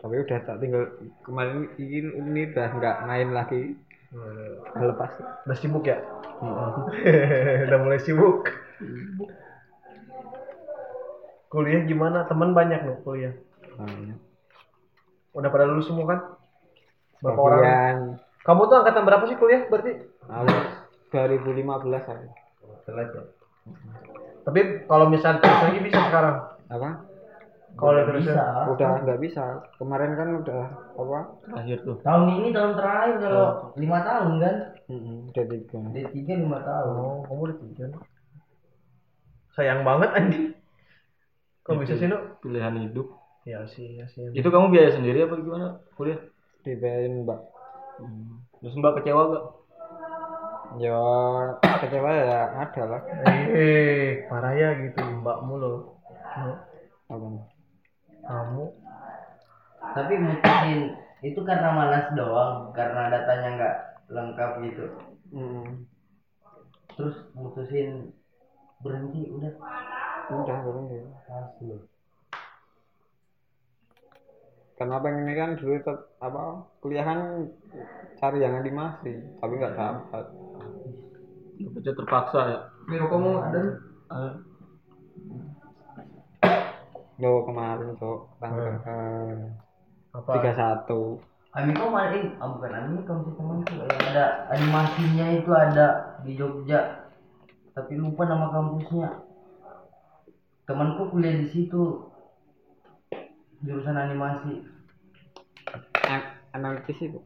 Tapi udah tak tinggal kemarin ini, ini udah nggak main lagi. Udah lepas. udah sibuk ya? Udah mulai sibuk. Kuliah gimana? Teman banyak no kuliah. Nah, udah pada lulus semua kan? Berapa orang? Kemudian kamu tuh angkatan berapa sih kuliah berarti? Awal 2015 aku. Telat ya. tapi kalau misalnya terus lagi bisa sekarang? Apa? Kalau terus bisa. Udah nggak bisa. Kemarin kan udah apa? terakhir tuh Tahun ini tahun terakhir kalau lima tahun kan? Udah tiga. D tiga lima tahun. oh kamu udah tiga sayang banget anjing kok bisa sih no pilihan hidup ya sih ya sih itu kamu biaya sendiri apa gimana kuliah Dibayarin mbak. terus mbak kecewa gak Ya kecewa ya ada lah. eh parah ya gitu mbakmu loh Apa? Kamu Tapi mutusin itu karena malas doang, karena datanya nggak lengkap gitu. Mm-mm. Terus mutusin berhenti udah Udah ya. asli. Karena pengen ini kan dulu tet- apa kuliah kan cari yang animasi tapi nggak dapat. Kerja terpaksa ya. Ini rokokmu ada nih? Lo kemarin tuh tanggal Apa? tiga satu. Amikom ada, eh, ah, bukan Amikom sih temanku yang ada animasinya itu ada di Jogja. Tapi lupa nama kampusnya. Temanku kuliah di situ. Jurusan animasi. Analitis itu.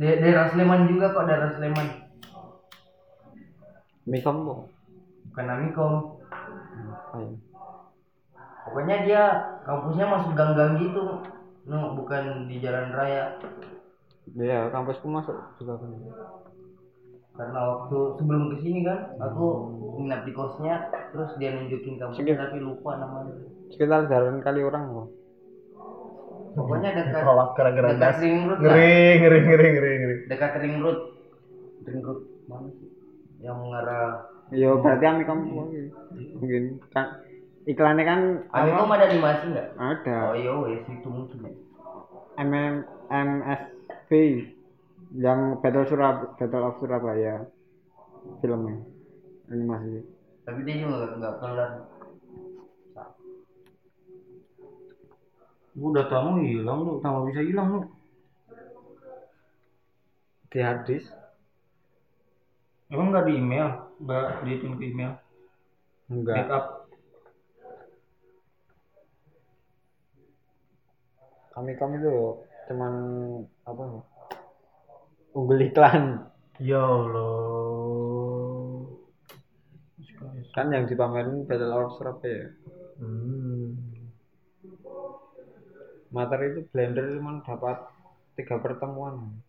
Daerah Sleman juga kok, daerah Sleman. Mikom tuh. Bukan Amikom. Ayo. Pokoknya dia kampusnya masuk gang-gang gitu. No, bukan di jalan raya. Iya, kampusku masuk juga kan. Karena waktu sebelum ke sini kan, aku nginap di kosnya, terus dia nunjukin kampusnya tapi lupa namanya. Sekitar jalan kali orang kok. Pokoknya dekat Tolak gara-gara dekat gas. ring road. Ngeri, ngeri, ngeri, ngeri, ngeri. Dekat ring road. Ring road mana sih? Yang mengarah Iya, berarti Amikom mungkin kan iklannya kan Amikom ada animasi nggak? ada Oh iya wes itu mungkin ya. MM MSV yang Battle Surab Battle of Surabaya filmnya animasi Tapi dia juga nggak- kelar. Udah kamu hilang lu, tambah bisa hilang lu. di hard disk Emang nggak di email, nggak dihitung ke email. enggak Backup. Kami kami tuh cuman apa ya, unggul iklan Ya Allah. kan yang dipamerin Battle of Surabaya Hmm. materi itu blender cuman dapat tiga pertemuan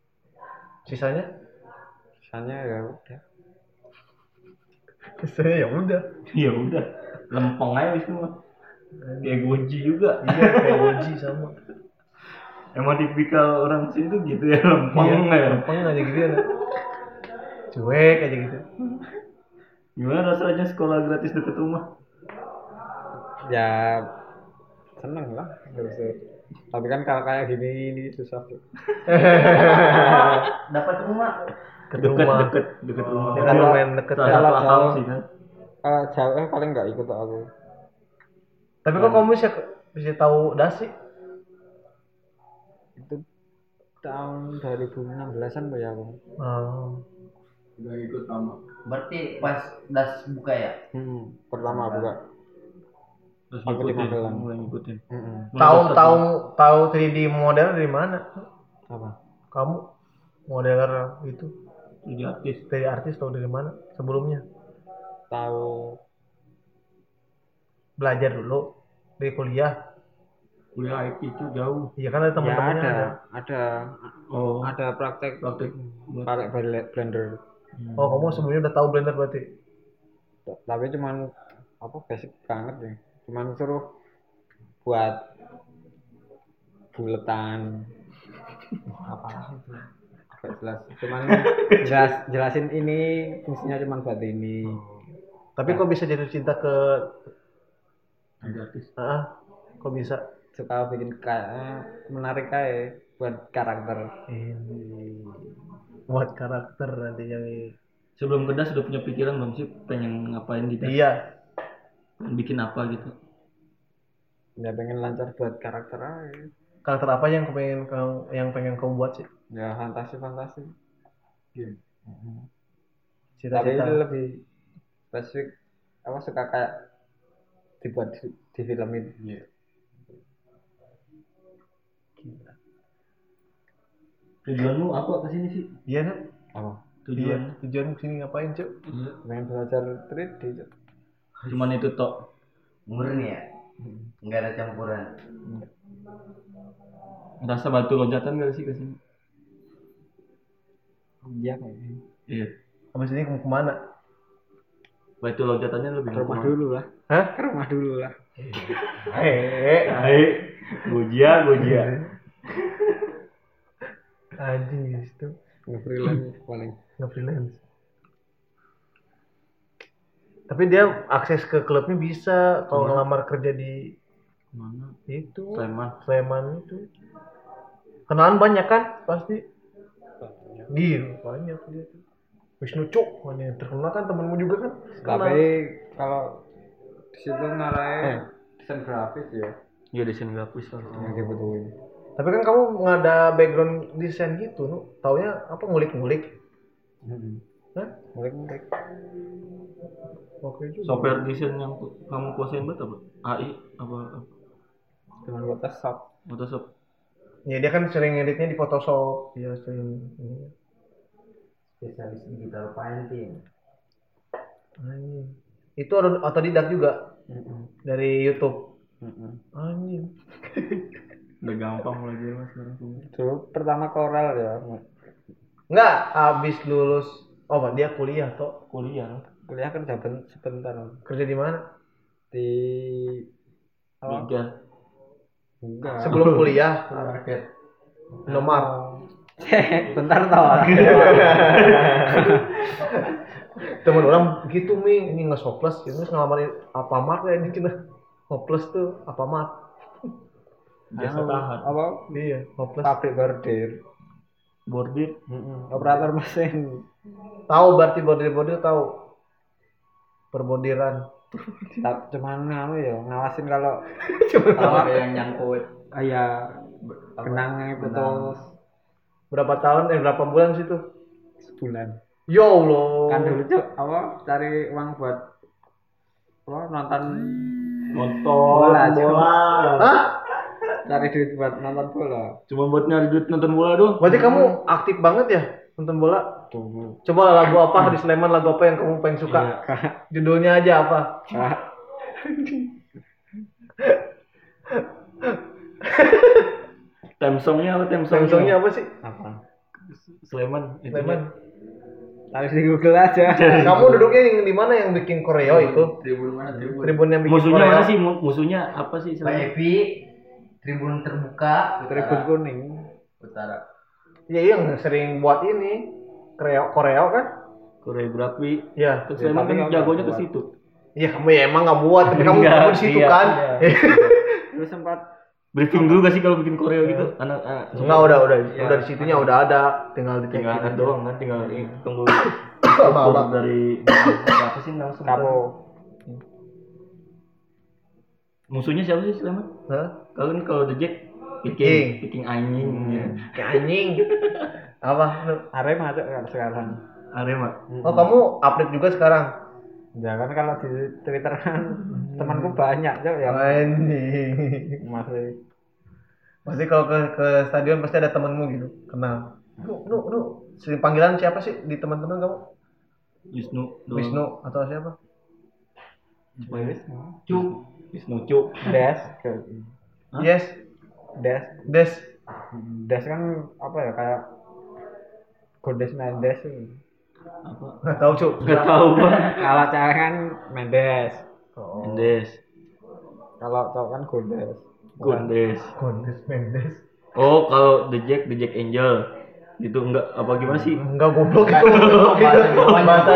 Sisanya? sisanya ya udah Sisanya ya udah. Ya udah, lempeng aja semua. Kayak goji juga. Iya, kayak Woji sama. Emang tipikal orang sini tuh gitu ya, lempeng Iya, ya. lempeng aja gitu ya. Cuek aja gitu. Gimana rasanya sekolah gratis deket rumah? ya seneng lah terus tapi kan kalau kayak gini ini susah tuh Dapat rumah. Ke Deket, rumah. deket, deket rumah. Kan Kalau- lumayan deket. Kalau jauh- sih kan. Eh, jauh eh, paling nggak ikut aku Tapi kok kamu bisa bisa tahu dasi? Itu tahun 2016an ya aku Oh. Udah ikut sama. Berarti pas das buka ya? hmm, pertama buka Terus Aku di Magelang. mulai ngikutin. Mm-mm. Tahu tahu tahu 3D model dari mana? apa Kamu modeler itu Jadi artis. dari artis tahu dari mana sebelumnya? tahu Belajar dulu dari kuliah. Kuliah IT itu jauh. Iya kan ada ya teman-temannya ada ada. ada Oh, ada praktek praktek. pakai blender Oh, kamu sebelumnya udah tahu Blender berarti? Tapi cuman apa basic banget ya cuman suruh buat buletan apa itu Gak jelas cuman jelas jelasin ini fungsinya cuman buat ini Tapi kok bisa jatuh cinta ke Jadi artis. ah, kok bisa? Suka bikin kayak menarik kayak buat karakter Ini buat karakter nantinya nih. Sebelum kerja sudah punya pikiran belum sih pengen ngapain gitu? Iya, Pengen bikin apa gitu? ya pengen lancar buat karakter aja karakter apa yang pengen kau yang pengen kau buat sih? ya fantasi fantasi tapi Cita-cita. itu lebih spesifik apa suka kayak dibuat di, di film itu Tujuanmu apa ke sini sih? Iya kan? apa Iya. Tujuan? Tujuan ke sini ngapain cuk? Iya. pengen belajar 3D Cuk. Cuman itu tok. Murni ya? Nggak ada campuran. Rasa batu loncatan gak sih ke sini? iya kayaknya Iya. Habis ini mau ke mana? Batu loncatannya lebih ke rumah dulu lah Hah? ke rumah dulu lah Eh, Hai, gojia, gojia. anjing itu nge-freelance paling nge-freelance. Tapi dia akses ke klubnya bisa kalau ngelamar kerja di Mana? itu Sleman. Sleman itu. Kenalan banyak kan pasti. Iya, banyak dia tuh. Wisnu Cuk ini terkenal kan temenmu juga kan tapi kalau di situ ngarai desain grafis ya Iya desain grafis lah. yang dibutuhin tapi kan kamu nggak ada background desain gitu nu. Taunya apa ngulik-ngulik? Hah? mulik-mulik oke juga. Software desain yang kamu kuasain banget apa? AI apa? apa? cuman buat shop Photoshop. ya dia kan sering editnya di Photoshop. Dia sering ini. Spesialis digital painting. Anjing. Itu otod- otodidak juga? Dari YouTube? Anjing Udah gampang lagi ya mas sekarang tuh. dulu pertama koral ya Enggak, habis lulus. Oh dia kuliah toh Kuliah. kuliah kan jaban sebentar. Kerja di mana? Di apa? Liga. enggak sebelum kuliah. Nomor bentar tau temen orang gitu mi. Ini nggak hopeless ini ngelamarin apa mat ya ini cina hopeless tuh apa mat Biasa tahan. apa? Iya hopeless. Pabrik bordir. Bordir. operator mesin. Tahu berarti bordir bordir tahu perbodiran Tak- cuman anu ya ngawasin kalau kalau yang nyangkut. Ayah benangnya putus berapa tahun eh berapa bulan situ? Sebulan. Ya allah. Kan dulu cuk apa cari uang buat apa nonton Nonton Bola, bola. Hah? Cari duit buat nonton bola. Cuma buat nyari duit nonton bola doang. berarti kamu aktif banget ya nonton bola? Tunggu. Coba lagu apa? Di Sleman lagu apa yang kamu paling suka? Judulnya aja apa? Time songnya apa? Time songnya? songnya apa? sih? Apa? Sleman. itu Sleman harus di Google aja. Kamu duduknya yang di mana? Yang bikin koreo itu? Tribun mana? Tribun. Tribun yang bikin Musuhnya koreo. mana sih? Mu- Musuhnya apa sih? Pak Sleman? Tribun terbuka tribun utara. kuning utara ya yang sering buat ini koreo koreo kan Koreografi. ya Kan tapi kan kamu jagonya ke situ. Iya kamu ya emang nggak buat, tapi kamu kamu di situ iya, kan? terus sempat Briefing dulu gak sih kalau bikin koreo gitu? Anak, anak Enggak udah udah Iya. udah di situnya udah ada, tinggal di tinggal doang kan, tinggal tunggu dari apa sih langsung kamu musuhnya siapa sih Sleman? Hah? Kalian kalau The Jack King. bikin bikin anjing ya. Kayak anjing. Apa? lu? Arema tuh kan sekarang Arema. Oh kamu update juga sekarang? ya kan kalau di Twitter kan temanku banyak tuh yang Anjing. masih Pasti kalau ke, ke stadion pasti ada temenmu gitu, kenal. Nu, nu, nu. Sering panggilan siapa sih di teman-teman kamu? Wisnu. Wisnu atau siapa? Cuk. Wisnu Cuk. Des ke Hah? Yes, Des Des. Des kan apa ya kayak Godes Mendes Apa? Nggak tahu cuk. Gak tahu kalau cewek kan Mendes Oh. Mendes. kalau cowok kan Godes Gondes. Gondes Mendes. Oh kalau The Jack, The Jack Angel. Gitu enggak apa gimana sih? Enggak goblok itu. Itu. Bahasa.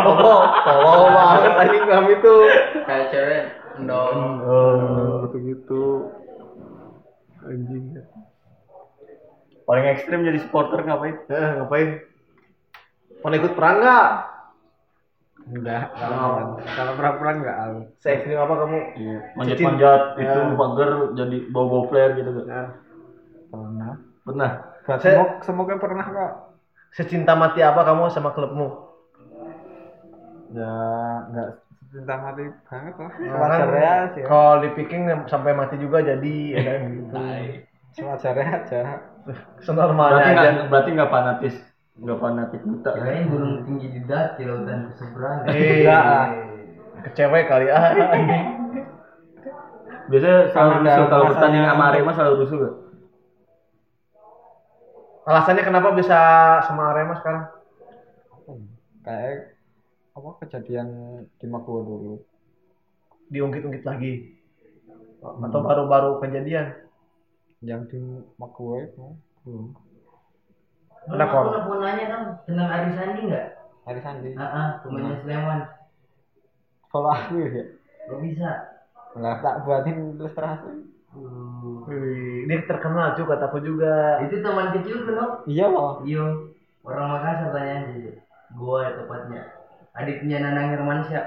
Oh, tolong banget anjing kami tuh. kayak cewek endong Oh, gitu-gitu. Anjing. Paling ekstrim jadi supporter ngapain? Eh, ngapain? Mau ikut perang nggak? enggak kalau kalau perang-perang enggak aku Se ekstrim apa kamu? Iya. Manjat-manjat itu pagar jadi bawa-bawa flare gitu kan. Nah, pernah Pernah. semok semoknya pernah kok Secinta mati apa kamu sama klubmu? ya enggak cinta mati banget lah Kan sewajarnya sih ya. Kalau di picking sampai mati juga jadi ya kan gitu. sewajarnya aja Senormalnya Berarti aja. nggak berarti nggak fanatis, nggak fanatik buta. kan? kirain gunung tinggi di daki lautan seberang Eh, kecewa kali ah anjing. Biasanya selalu rusuh kalau masanya- pertandingan sama Arema selalu rusuh gak? Alasannya kenapa bisa sama Arema sekarang? kayak apa kejadian di Makuwo dulu? Diungkit-ungkit lagi. Atau baru-baru kejadian? yang di Makuwo itu? Belum Ada aku kor. pernah mau nanya dong tentang Ari Sandi nggak? Hari Sandi. Ah ah pemainnya Sleman. Kalau aku ya Gak bisa? Nggak tak buatin ilustrasi. Wih, dia terkenal juga kataku juga. itu teman kecil kan iya loh iya. Orang Makassar tanya aja gua tepatnya adiknya Nanang Hermansyah.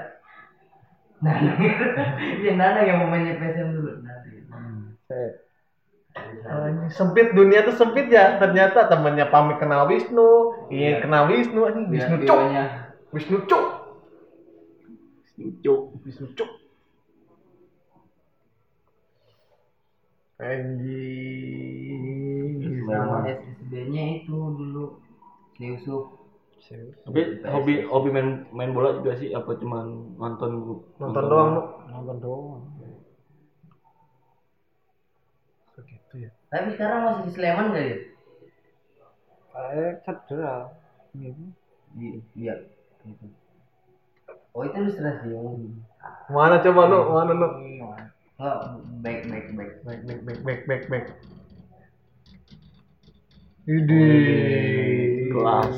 Nanang. Ya Nanang yang pemainnya PSM dulu. Nanang. Anjing, sempit dunia tuh sempit ya. Ternyata temannya Pami kenal Wisnu. Iya kenal Wisnu anjing. Wisnu Lihat cuk. videonya. Wisnu cuk. Cuk. Wisnu cuk. Anjing. Sama SSB-nya itu dulu. Yusuf Tapi hobi hobi main main bola juga sih apa cuman nonton nonton doang lu nonton doang. Begitu ya. Tapi sekarang masih di Sleman gak ya kayak cedera. Gitu Di- iya. Gitu. oh itu ilustrasi yang mana coba lu mana lu nggak back back back. Back back back back back back. Idi. Kelas.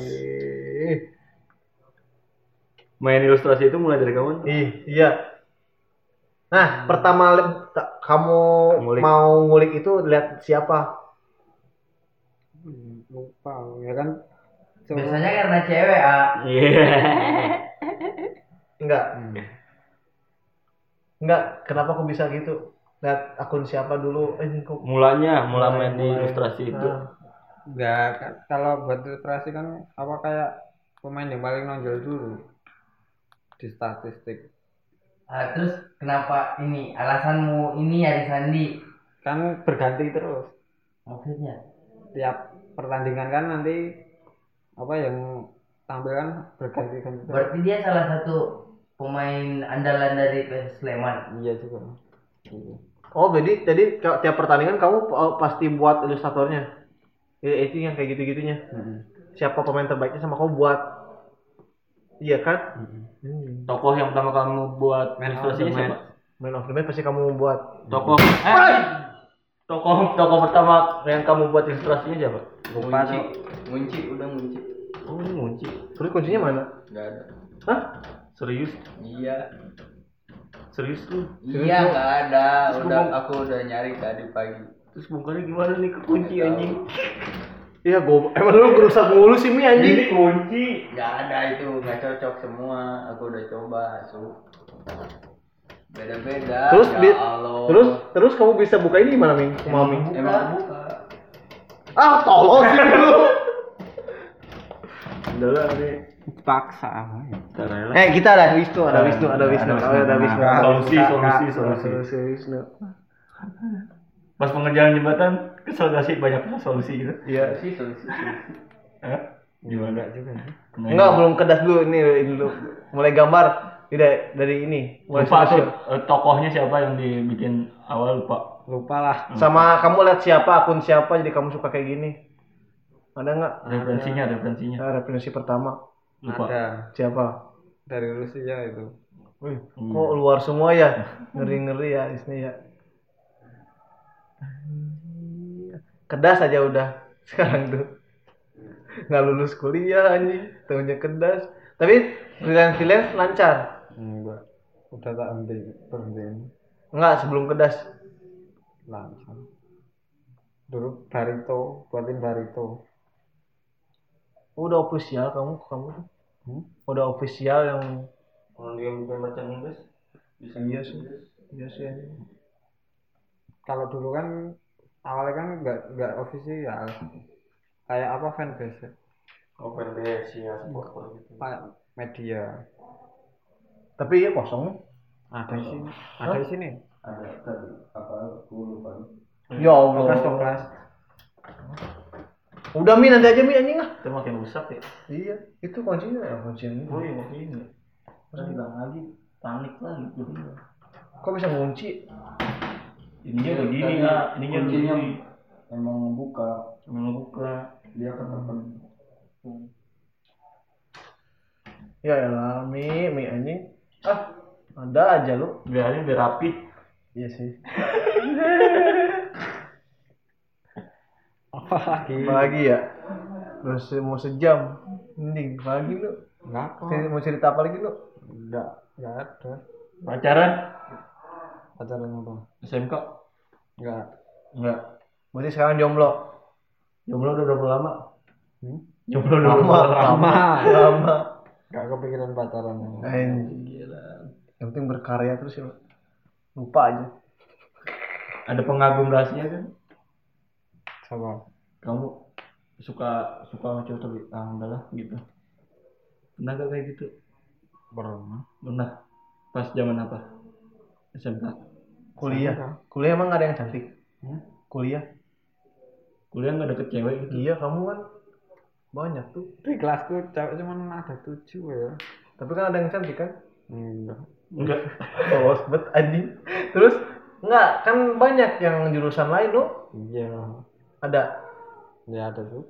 Main ilustrasi itu mulai dari kapan? Ih, iya. Nah, pertama li- ta- kamu Ngulik. mau ngulik itu lihat siapa? Hmm, lupa ya kan Cuma- biasanya karena cewek ah Iya. Enggak, Hmm. enggak. Kenapa aku bisa gitu? Lihat akun siapa dulu? Eh, kok Mulanya, mulai main di ilustrasi itu. Nah, Enggak, kalau buat ilustrasi kan apa kayak pemain yang paling nonjol dulu di statistik. Ah, terus kenapa ini alasanmu ini ya Sandi Kan berganti terus. maksudnya Tiap pertandingan kan nanti apa yang tampil kan berganti-ganti terus. berarti dia salah satu pemain andalan dari PS Sleman Iya juga. Iya. Oh, jadi jadi tiap pertandingan kamu uh, pasti buat ilustratornya. Ya, itu yang kayak gitu-gitunya. Mm-mm. Siapa pemain terbaiknya sama kamu buat. Iya kan? Hmm. Tokoh yang pertama kamu buat Man of ilustrasinya the siapa? match. Man of the match pasti kamu buat. Tokoh eh, tokoh tokoh pertama yang kamu buat ilustrasinya siapa? Lupa Munci, tuh. munci, udah munci. Oh, ini Munci. Terus kuncinya mana? Nggak ada. Hah? Serius? Iya, Serius lu? iya nggak ada. Terus Udah aku udah nyari tadi pagi. Terus bongkarnya gimana nih kekunci anjing? Iya, gua emang lu kerusak mulu sih Mi anjing. kunci. Nggak ada itu, nggak cocok semua. Aku udah coba, su. Beda-beda. Terus ya Allah. terus terus kamu bisa buka ini gimana Mi? Mami. emang buka. Ah, tolong sih lu. Udah lah nih. Paksa apa ya? Eh, kita ada Wisnu, ada Wisnu, ada Wisnu, Ada Oh, ada Wisnu. Solusi, solusi, solusi. Solusi Wisnu. Pas pengerjaan jembatan, kesel gak sih banyak solusi gitu? Iya. Solusi, solusi. Hah? Gimana? Enggak juga sih. Enggak, belum kedas dulu ini, ini dulu. Mulai gambar tidak dari ini. Mulai Lupa tuh eh, tokohnya siapa yang dibikin awal lupa. Lupa lah. Sama kamu lihat siapa, akun siapa jadi kamu suka kayak gini. Ada nggak? Referensinya, referensinya. Nah, referensi pertama. Lupa. Ada Siapa? dari Rusia itu. Wih, Hmm. kok luar semua ya? Ngeri-ngeri ya di sini ya. Kedas aja udah sekarang tuh. Nggak lulus kuliah anjing, tahunya kedas. Tapi freelance freelance lancar. Enggak. Udah tak henti berhenti Enggak, sebelum kedas. lancar. Dulu barito, buatin barito. Udah official kamu kamu tuh. Hmm? Udah official yang Kalau dia bukan baca Inggris, bisa Iya sih. Iya sih. Kalau dulu kan awalnya kan enggak enggak official. Kayak apa fanbase ya? Open base ya, supporter gitu. Kayak media. Tapi ya kosong. Ada di sini. Ada di sini. Ada tadi apa? Aku lupa. Ya Allah. Kelas kelas. Udah Mi nanti aja Mi anjing ah. Itu makin rusak ya. Iya, itu kuncinya ya, kuncinya. Oh iya, ini. Terus bilang lagi, panik lah gitu. Kok bisa ngunci? Ininya Iya, begini ya, ininya kuncinya begini. Emang buka, Emang dia ketepen. Ya elah, Mi, Mi anjing. Ah, ada aja lu. Biarin biar rapi. Iya sih. Apa lagi? Apa lagi ya? Terus mau sejam. Mending pagi lu. Enggak kok. Mau cerita apa lagi lu? Enggak, enggak ada. Pacaran? Pacaran apa? SMK? Enggak. Enggak. Berarti sekarang jomblo. Jomblo udah berapa lama? Hmm? Jomblo udah Lama, lama? lama. Gak kepikiran pacaran. Gila. Yang penting berkarya terus ya. Lupa aja. Ada pengagum rahasia kan? Sama. Kamu suka suka sama cowok tapi ah udahlah gitu. Pernah gak kayak gitu? Pernah. Pernah. Pas zaman apa? SMK. Kuliah. Kuliah emang gak ada yang cantik. Hmm? Kuliah. Kuliah nggak deket cewek gitu. Iya kamu kan banyak tuh. Di kelasku cewek cuma ada tujuh ya. Tapi kan ada yang cantik kan? Enggak. Enggak. Polos bet anjing. Terus enggak kan banyak yang jurusan lain loh. Iya. Ada Ya ada juga.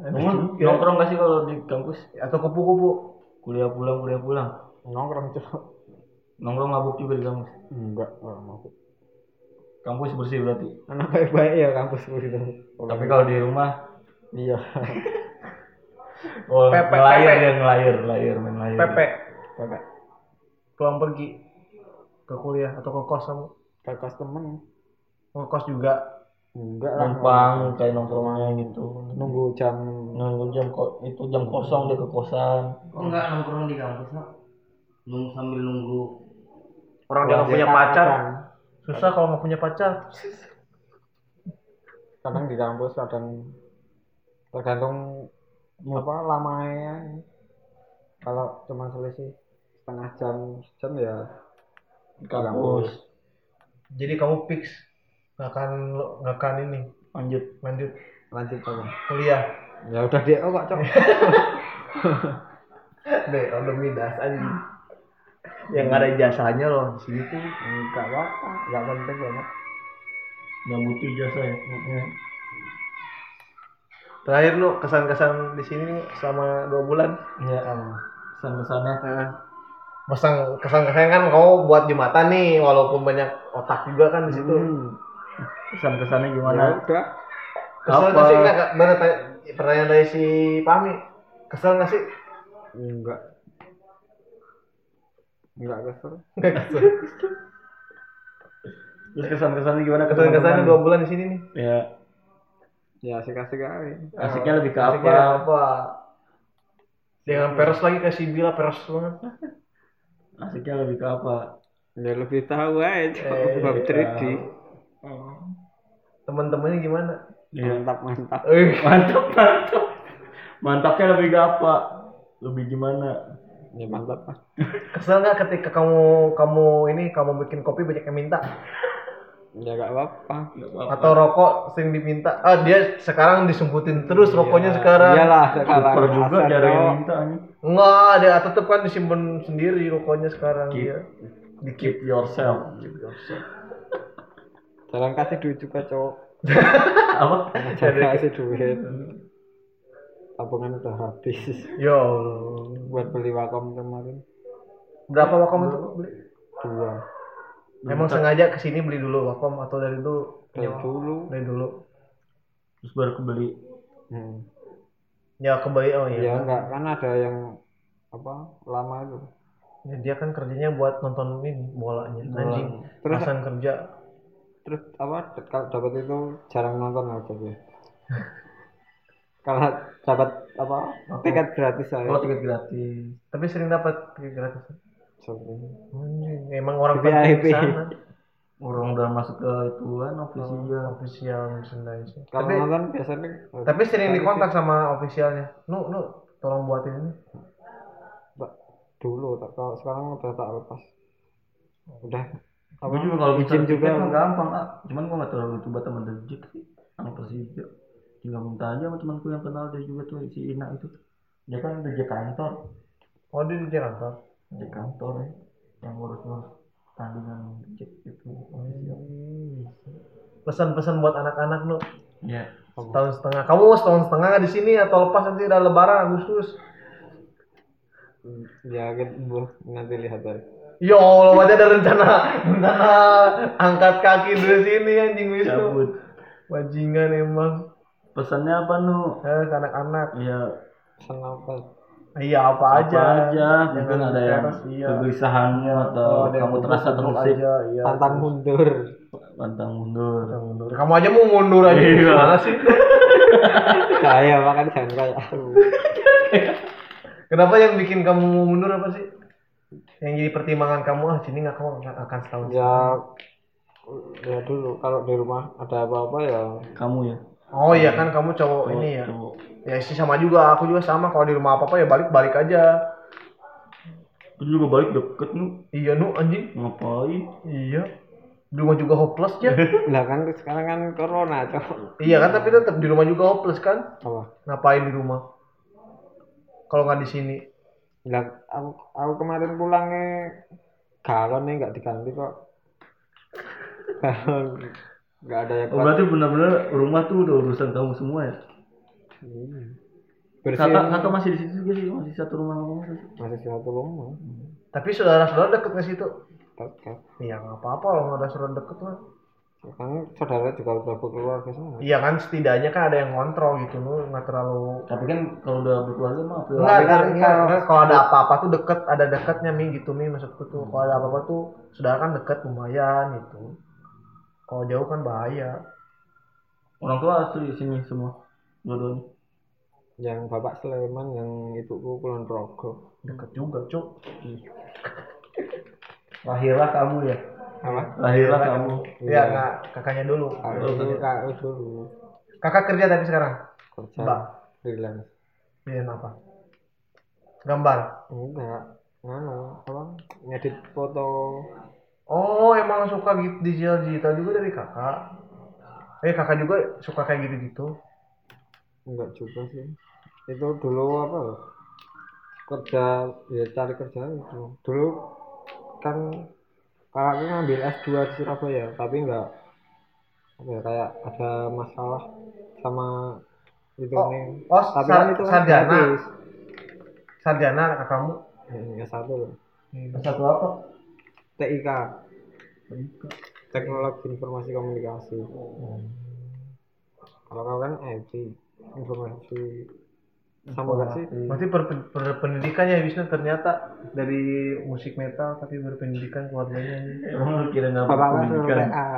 Ya. nongkrong gak sih kalau di kampus? atau kupu-kupu. Kuliah pulang, kuliah pulang. Nongkrong cowok. Nongkrong mabuk juga di kampus. Enggak, orang mau. Kampus bersih berarti. Anak baik-baik ya kampus gitu. Tapi kalau di rumah iya. oh Pepe, ngelayar pepe. dia ngelayar, layar main layar. Pepe Pepe. pulang pergi ke kuliah atau ke kos kamu. Ke kos temen. Ke kos juga. Enggak lah. Numpang kayak nongkrongnya gitu. Nunggu jam Nunggu jam kok itu jam kosong dia ke kosan. Kok enggak nongkrong di kampus, no? Nunggu sambil nunggu. Orang dia nggak punya pacar. Susah kalau nggak punya pacar. Kadang di kampus kadang tergantung apa lamanya. Kalau cuma selisih setengah jam jam ya Di kampus. Jadi kamu fix nggak akan nggak akan ini Lanjut. lanjut lanjut apa? kuliah. Ya udah dia oh kok cok. Deh, udah midas anjing. Yang nggak ada jasanya loh di sini tuh. Enggak apa-apa, enggak penting banget. Nggak butuh jasa ya. Terakhir lu kesan-kesan di sini selama dua bulan. Iya. Kesan-kesannya. Nah, Pasang kesan-kesan kan kamu buat jembatan nih, walaupun banyak otak juga kan di situ. Hmm. Kesan-kesannya Ya gimana? udah. Kesel Apa? nggak sih nggak? nggak- pertanyaan dari si Pami. Kesel nggak sih? Enggak. Enggak kesel. Nggak kesel. Terus kesan-kesannya gimana? ke Kesan-kesannya teman-teman? dua bulan di sini nih. Ya, Ya asik-asik aja. asiknya lebih ke Asiknya apa? apa? Jangan peres lagi kayak si Bila peres banget. Asiknya lebih ke apa? Ya lebih tahu aja Eh, bab 3D. Teman-temannya gimana? Iya. Mantap mantap. Eh, Mantap, mantap. Mantapnya lebih ke apa? Lebih gimana? Ya mantap lah. kesel nggak ketika kamu kamu ini kamu bikin kopi banyak yang minta Ya gak apa-apa. Nggak apa-apa. atau rokok sering diminta? Ah dia sekarang disembutin terus rokoknya sekarang. Iyalah sekarang. Super juga jarang yang minta anjing. Enggak, dia tetep kan disimpan sendiri rokoknya sekarang Keep. dia. Di keep. Keep yourself. Jarang kasih duit juga cowok. apa? Jarang kasih duit. Tabungan udah habis Ya Allah. Buat beli wakom kemarin. Berapa wakom itu beli? Dua. Emang sengaja ke sini beli dulu wakom atau dari dulu? Dari dulu. Dari dulu. Terus baru kebeli. Hmm. Ya kembali oh Ya iya. enggak kan ada yang apa lama itu. Ya, dia kan kerjanya buat nonton ini bolanya. Anjing. Terus Terus kerja. terus apa kalau dapat itu jarang nonton aja dia. kalau dapat apa tiket gratis saya. Oh, tiket gratis. Tapi sering dapat tiket gratis. Sering. Emang orang VIP. Orang udah masuk ke ituan official. Official merchandise. Kalau Tapi nonton biasanya tapi sering dikontak sama officialnya. Nu, nu, tolong buatin ini. dulu tak kalau sekarang udah tak lepas udah Gue juga kalau izin izin juga gampang ah. Cuman gue nggak terlalu coba teman dejik sih. Anak Persija. Tinggal minta aja sama temanku yang kenal dia juga tuh si Ina itu. Dia kan dejik kantor. Oh, dia di Jakarta. Dejik kantor ya. Yang ngurus-ngurus tandingan dejik itu. Pesan-pesan buat anak-anak nu. Iya. Setahun setengah. Kamu setahun setengah di sini atau lepas nanti udah lebaran Agustus. ya gitu nanti lihat aja Ya Allah, berarti ada rencana rencana angkat kaki dari sini anjing Wisnu. Cabut. Bajingan emang. Pesannya apa nu? Eh, ke anak-anak. Iya. pesan apa Iya apa, Apa aja. aja. Mungkin ada yang iya. kegelisahanmu atau Oh, ada yang kamu terasa terusik. aja, iya. pantang mundur Pantang mundur. Pantang mundur. Kamu aja mau mundur aja. Iya. Gimana sih? saya makan jangan kayak aku Kenapa yang bikin kamu mau mundur apa sih? Yang jadi pertimbangan kamu ah sini nggak kamu akan- akan setahun. ya ya dulu kalau di rumah ada apa-apa ya Kamu ya. Oh iya kan kamu cowok ini ya. Cowok. Ya sih sama juga, aku juga sama kalau di rumah apa-apa ya balik-balik aja. Itu juga balik deket nu. Iya nu anjing. Ngapain? Iya. Di rumah juga hopeless ya. lah kan sekarang kan corona cok iya kan tapi tetap di rumah juga hopeless kan. apa Ngapain di rumah? Kalau nggak di sini. lah aku, aku kemarin pulangnya galon nih nggak diganti kok nggak ada yang Oh, berarti benar-benar rumah tuh udah urusan kamu semua ya? bersihin Kakak, kakak masih di situ juga sih, masih satu rumah sama kamu sih. masih satu rumah Tapi saudara-saudara deket ke situ. dekat Iya nggak apa-apa kalau nggak ada saudara deket mah. kan saudara juga udah berkeluarga semua Iya kan setidaknya kan ada yang ngontrol gitu nu nggak terlalu Tapi kan kalau udah berkeluarga mah? Enggak, Tapi kan enggak, enggak, kalau- enggak. ada apa-apa tuh deket, ada deketnya Mi gitu Mi maksudku tuh. Kalau ada apa-apa tuh saudara kan deket lumayan gitu. Kalau jauh kan bahaya. Orang tua asli sini semua. Dua-duanya. yang bapak Sleman yang ibuku Kulon Progo Deket juga, Cuk. Lahirlah kamu ya. apa Lahirlah kamu. Iya, enggak kakaknya dulu. aku dulu Kakak kerja tapi sekarang. kerja Mbak. freelance Iya, apa? Gambar. enggak nganu apa ngedit foto Oh, emang suka gitu digital digital juga dari kakak. Eh, kakak juga suka kayak gitu-gitu. enggak juga sih itu dulu apa kerja ya cari kerja itu dulu kan kakakku ngambil S2 di Surabaya tapi enggak apa ya, kayak ada masalah sama itu Oh, nih oh, tapi sar- kan itu kan sarjana. gratis Sarjana kakakmu. yang satu loh Satu apa? TIK teknologi informasi komunikasi kalau kau kan IT informasi sama gak sih Berarti ber- berpendidikannya Wisnu ternyata dari musik metal tapi berpendidikan keluarganya. Emang lu kira nggak bapak kan pendidikan? LTA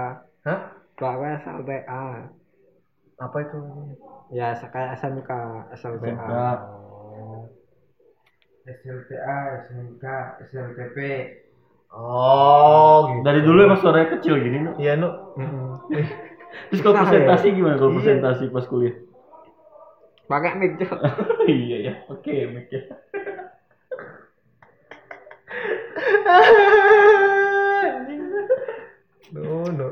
Hah? bapak SLTA Apa itu? ya kayak SMK SLTA SMK. SLTA, SMK, SLTP. Oh, gitu. Dari dulu emang suaranya kecil gini, Nu. Iya, Nu. Terus kalau presentasi gimana kalau Iya. presentasi pas kuliah? pakai mic iya ya, oke, mic ya. No, no.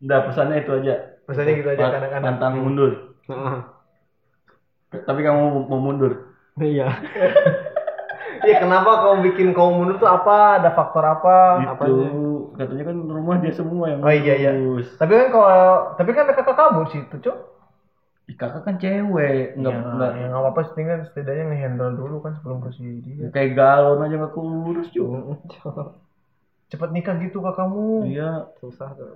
Udah pesannya itu aja. Pesannya gitu aja kadang-kadang. Pantang mundur. Tapi kamu mau mundur. iya Iya, kenapa kau bikin kau mundur tuh apa? Ada faktor apa? Gitu. Katanya kan rumah dia semua yang Oh iya iya. Tapi kan kalau tapi kan ada kakak kamu di situ, Cok. Ih, kakak kan cewek, enggak ya, enggak ya nggak apa-apa setidaknya setidaknya ngehandle dulu kan sebelum ke si dia. kayak galon aja nggak kurus cuy. Cepet nikah gitu kakakmu. Iya, susah tuh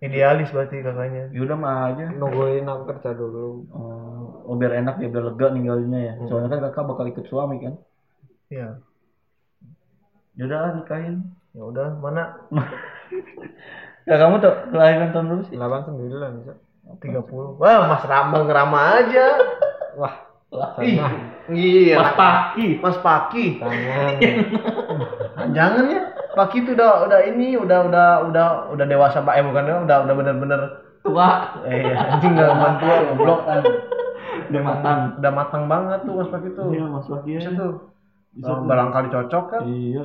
Idealis berarti kakaknya. ya udah mah aja. nungguin aku kerja dulu Oh, oh, biar enak ya, biar lega ninggalinnya ya. Soalnya kan kakak bakal ikut suami kan. Iya. Ya udah nikahin. Ya udah, mana Ya kamu tuh kelahiran tahun berapa sih? 89 Cok. 30. Wah, Mas Rama ngerama aja. wah Ih, iya. Mas Paki. Mas Paki. tangan Jangan ya. Paki itu udah udah ini udah udah udah udah dewasa Pak. Eh bukan udah udah bener-bener Tua. eh iya, anjing enggak mantua goblok. Udah matang. Udah matang banget tuh Mas Paki tuh. Iya, Mas Paki. Bisa ya. tuh. Bisa tuh. Barangkali cocok kan. Iya.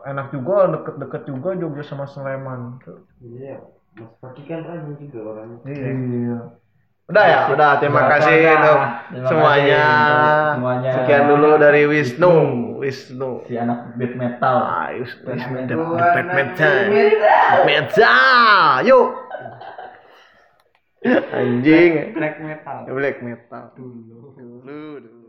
Enak juga, deket-deket juga Jogja sama Sleman. Iya, Mas Paki kan rajin juga orangnya. Iya. Iya. Udah ya, udah terima Udah, kasih untuk Terima semuanya. kasih semuanya. Sekian dulu dari Wisnu. Wisnu. Si anak beat metal. Ah, Wisnu. Anak metal. metal. Metal. Yuk. Anjing. black metal Black metal. Dulu. Dulu. dulu.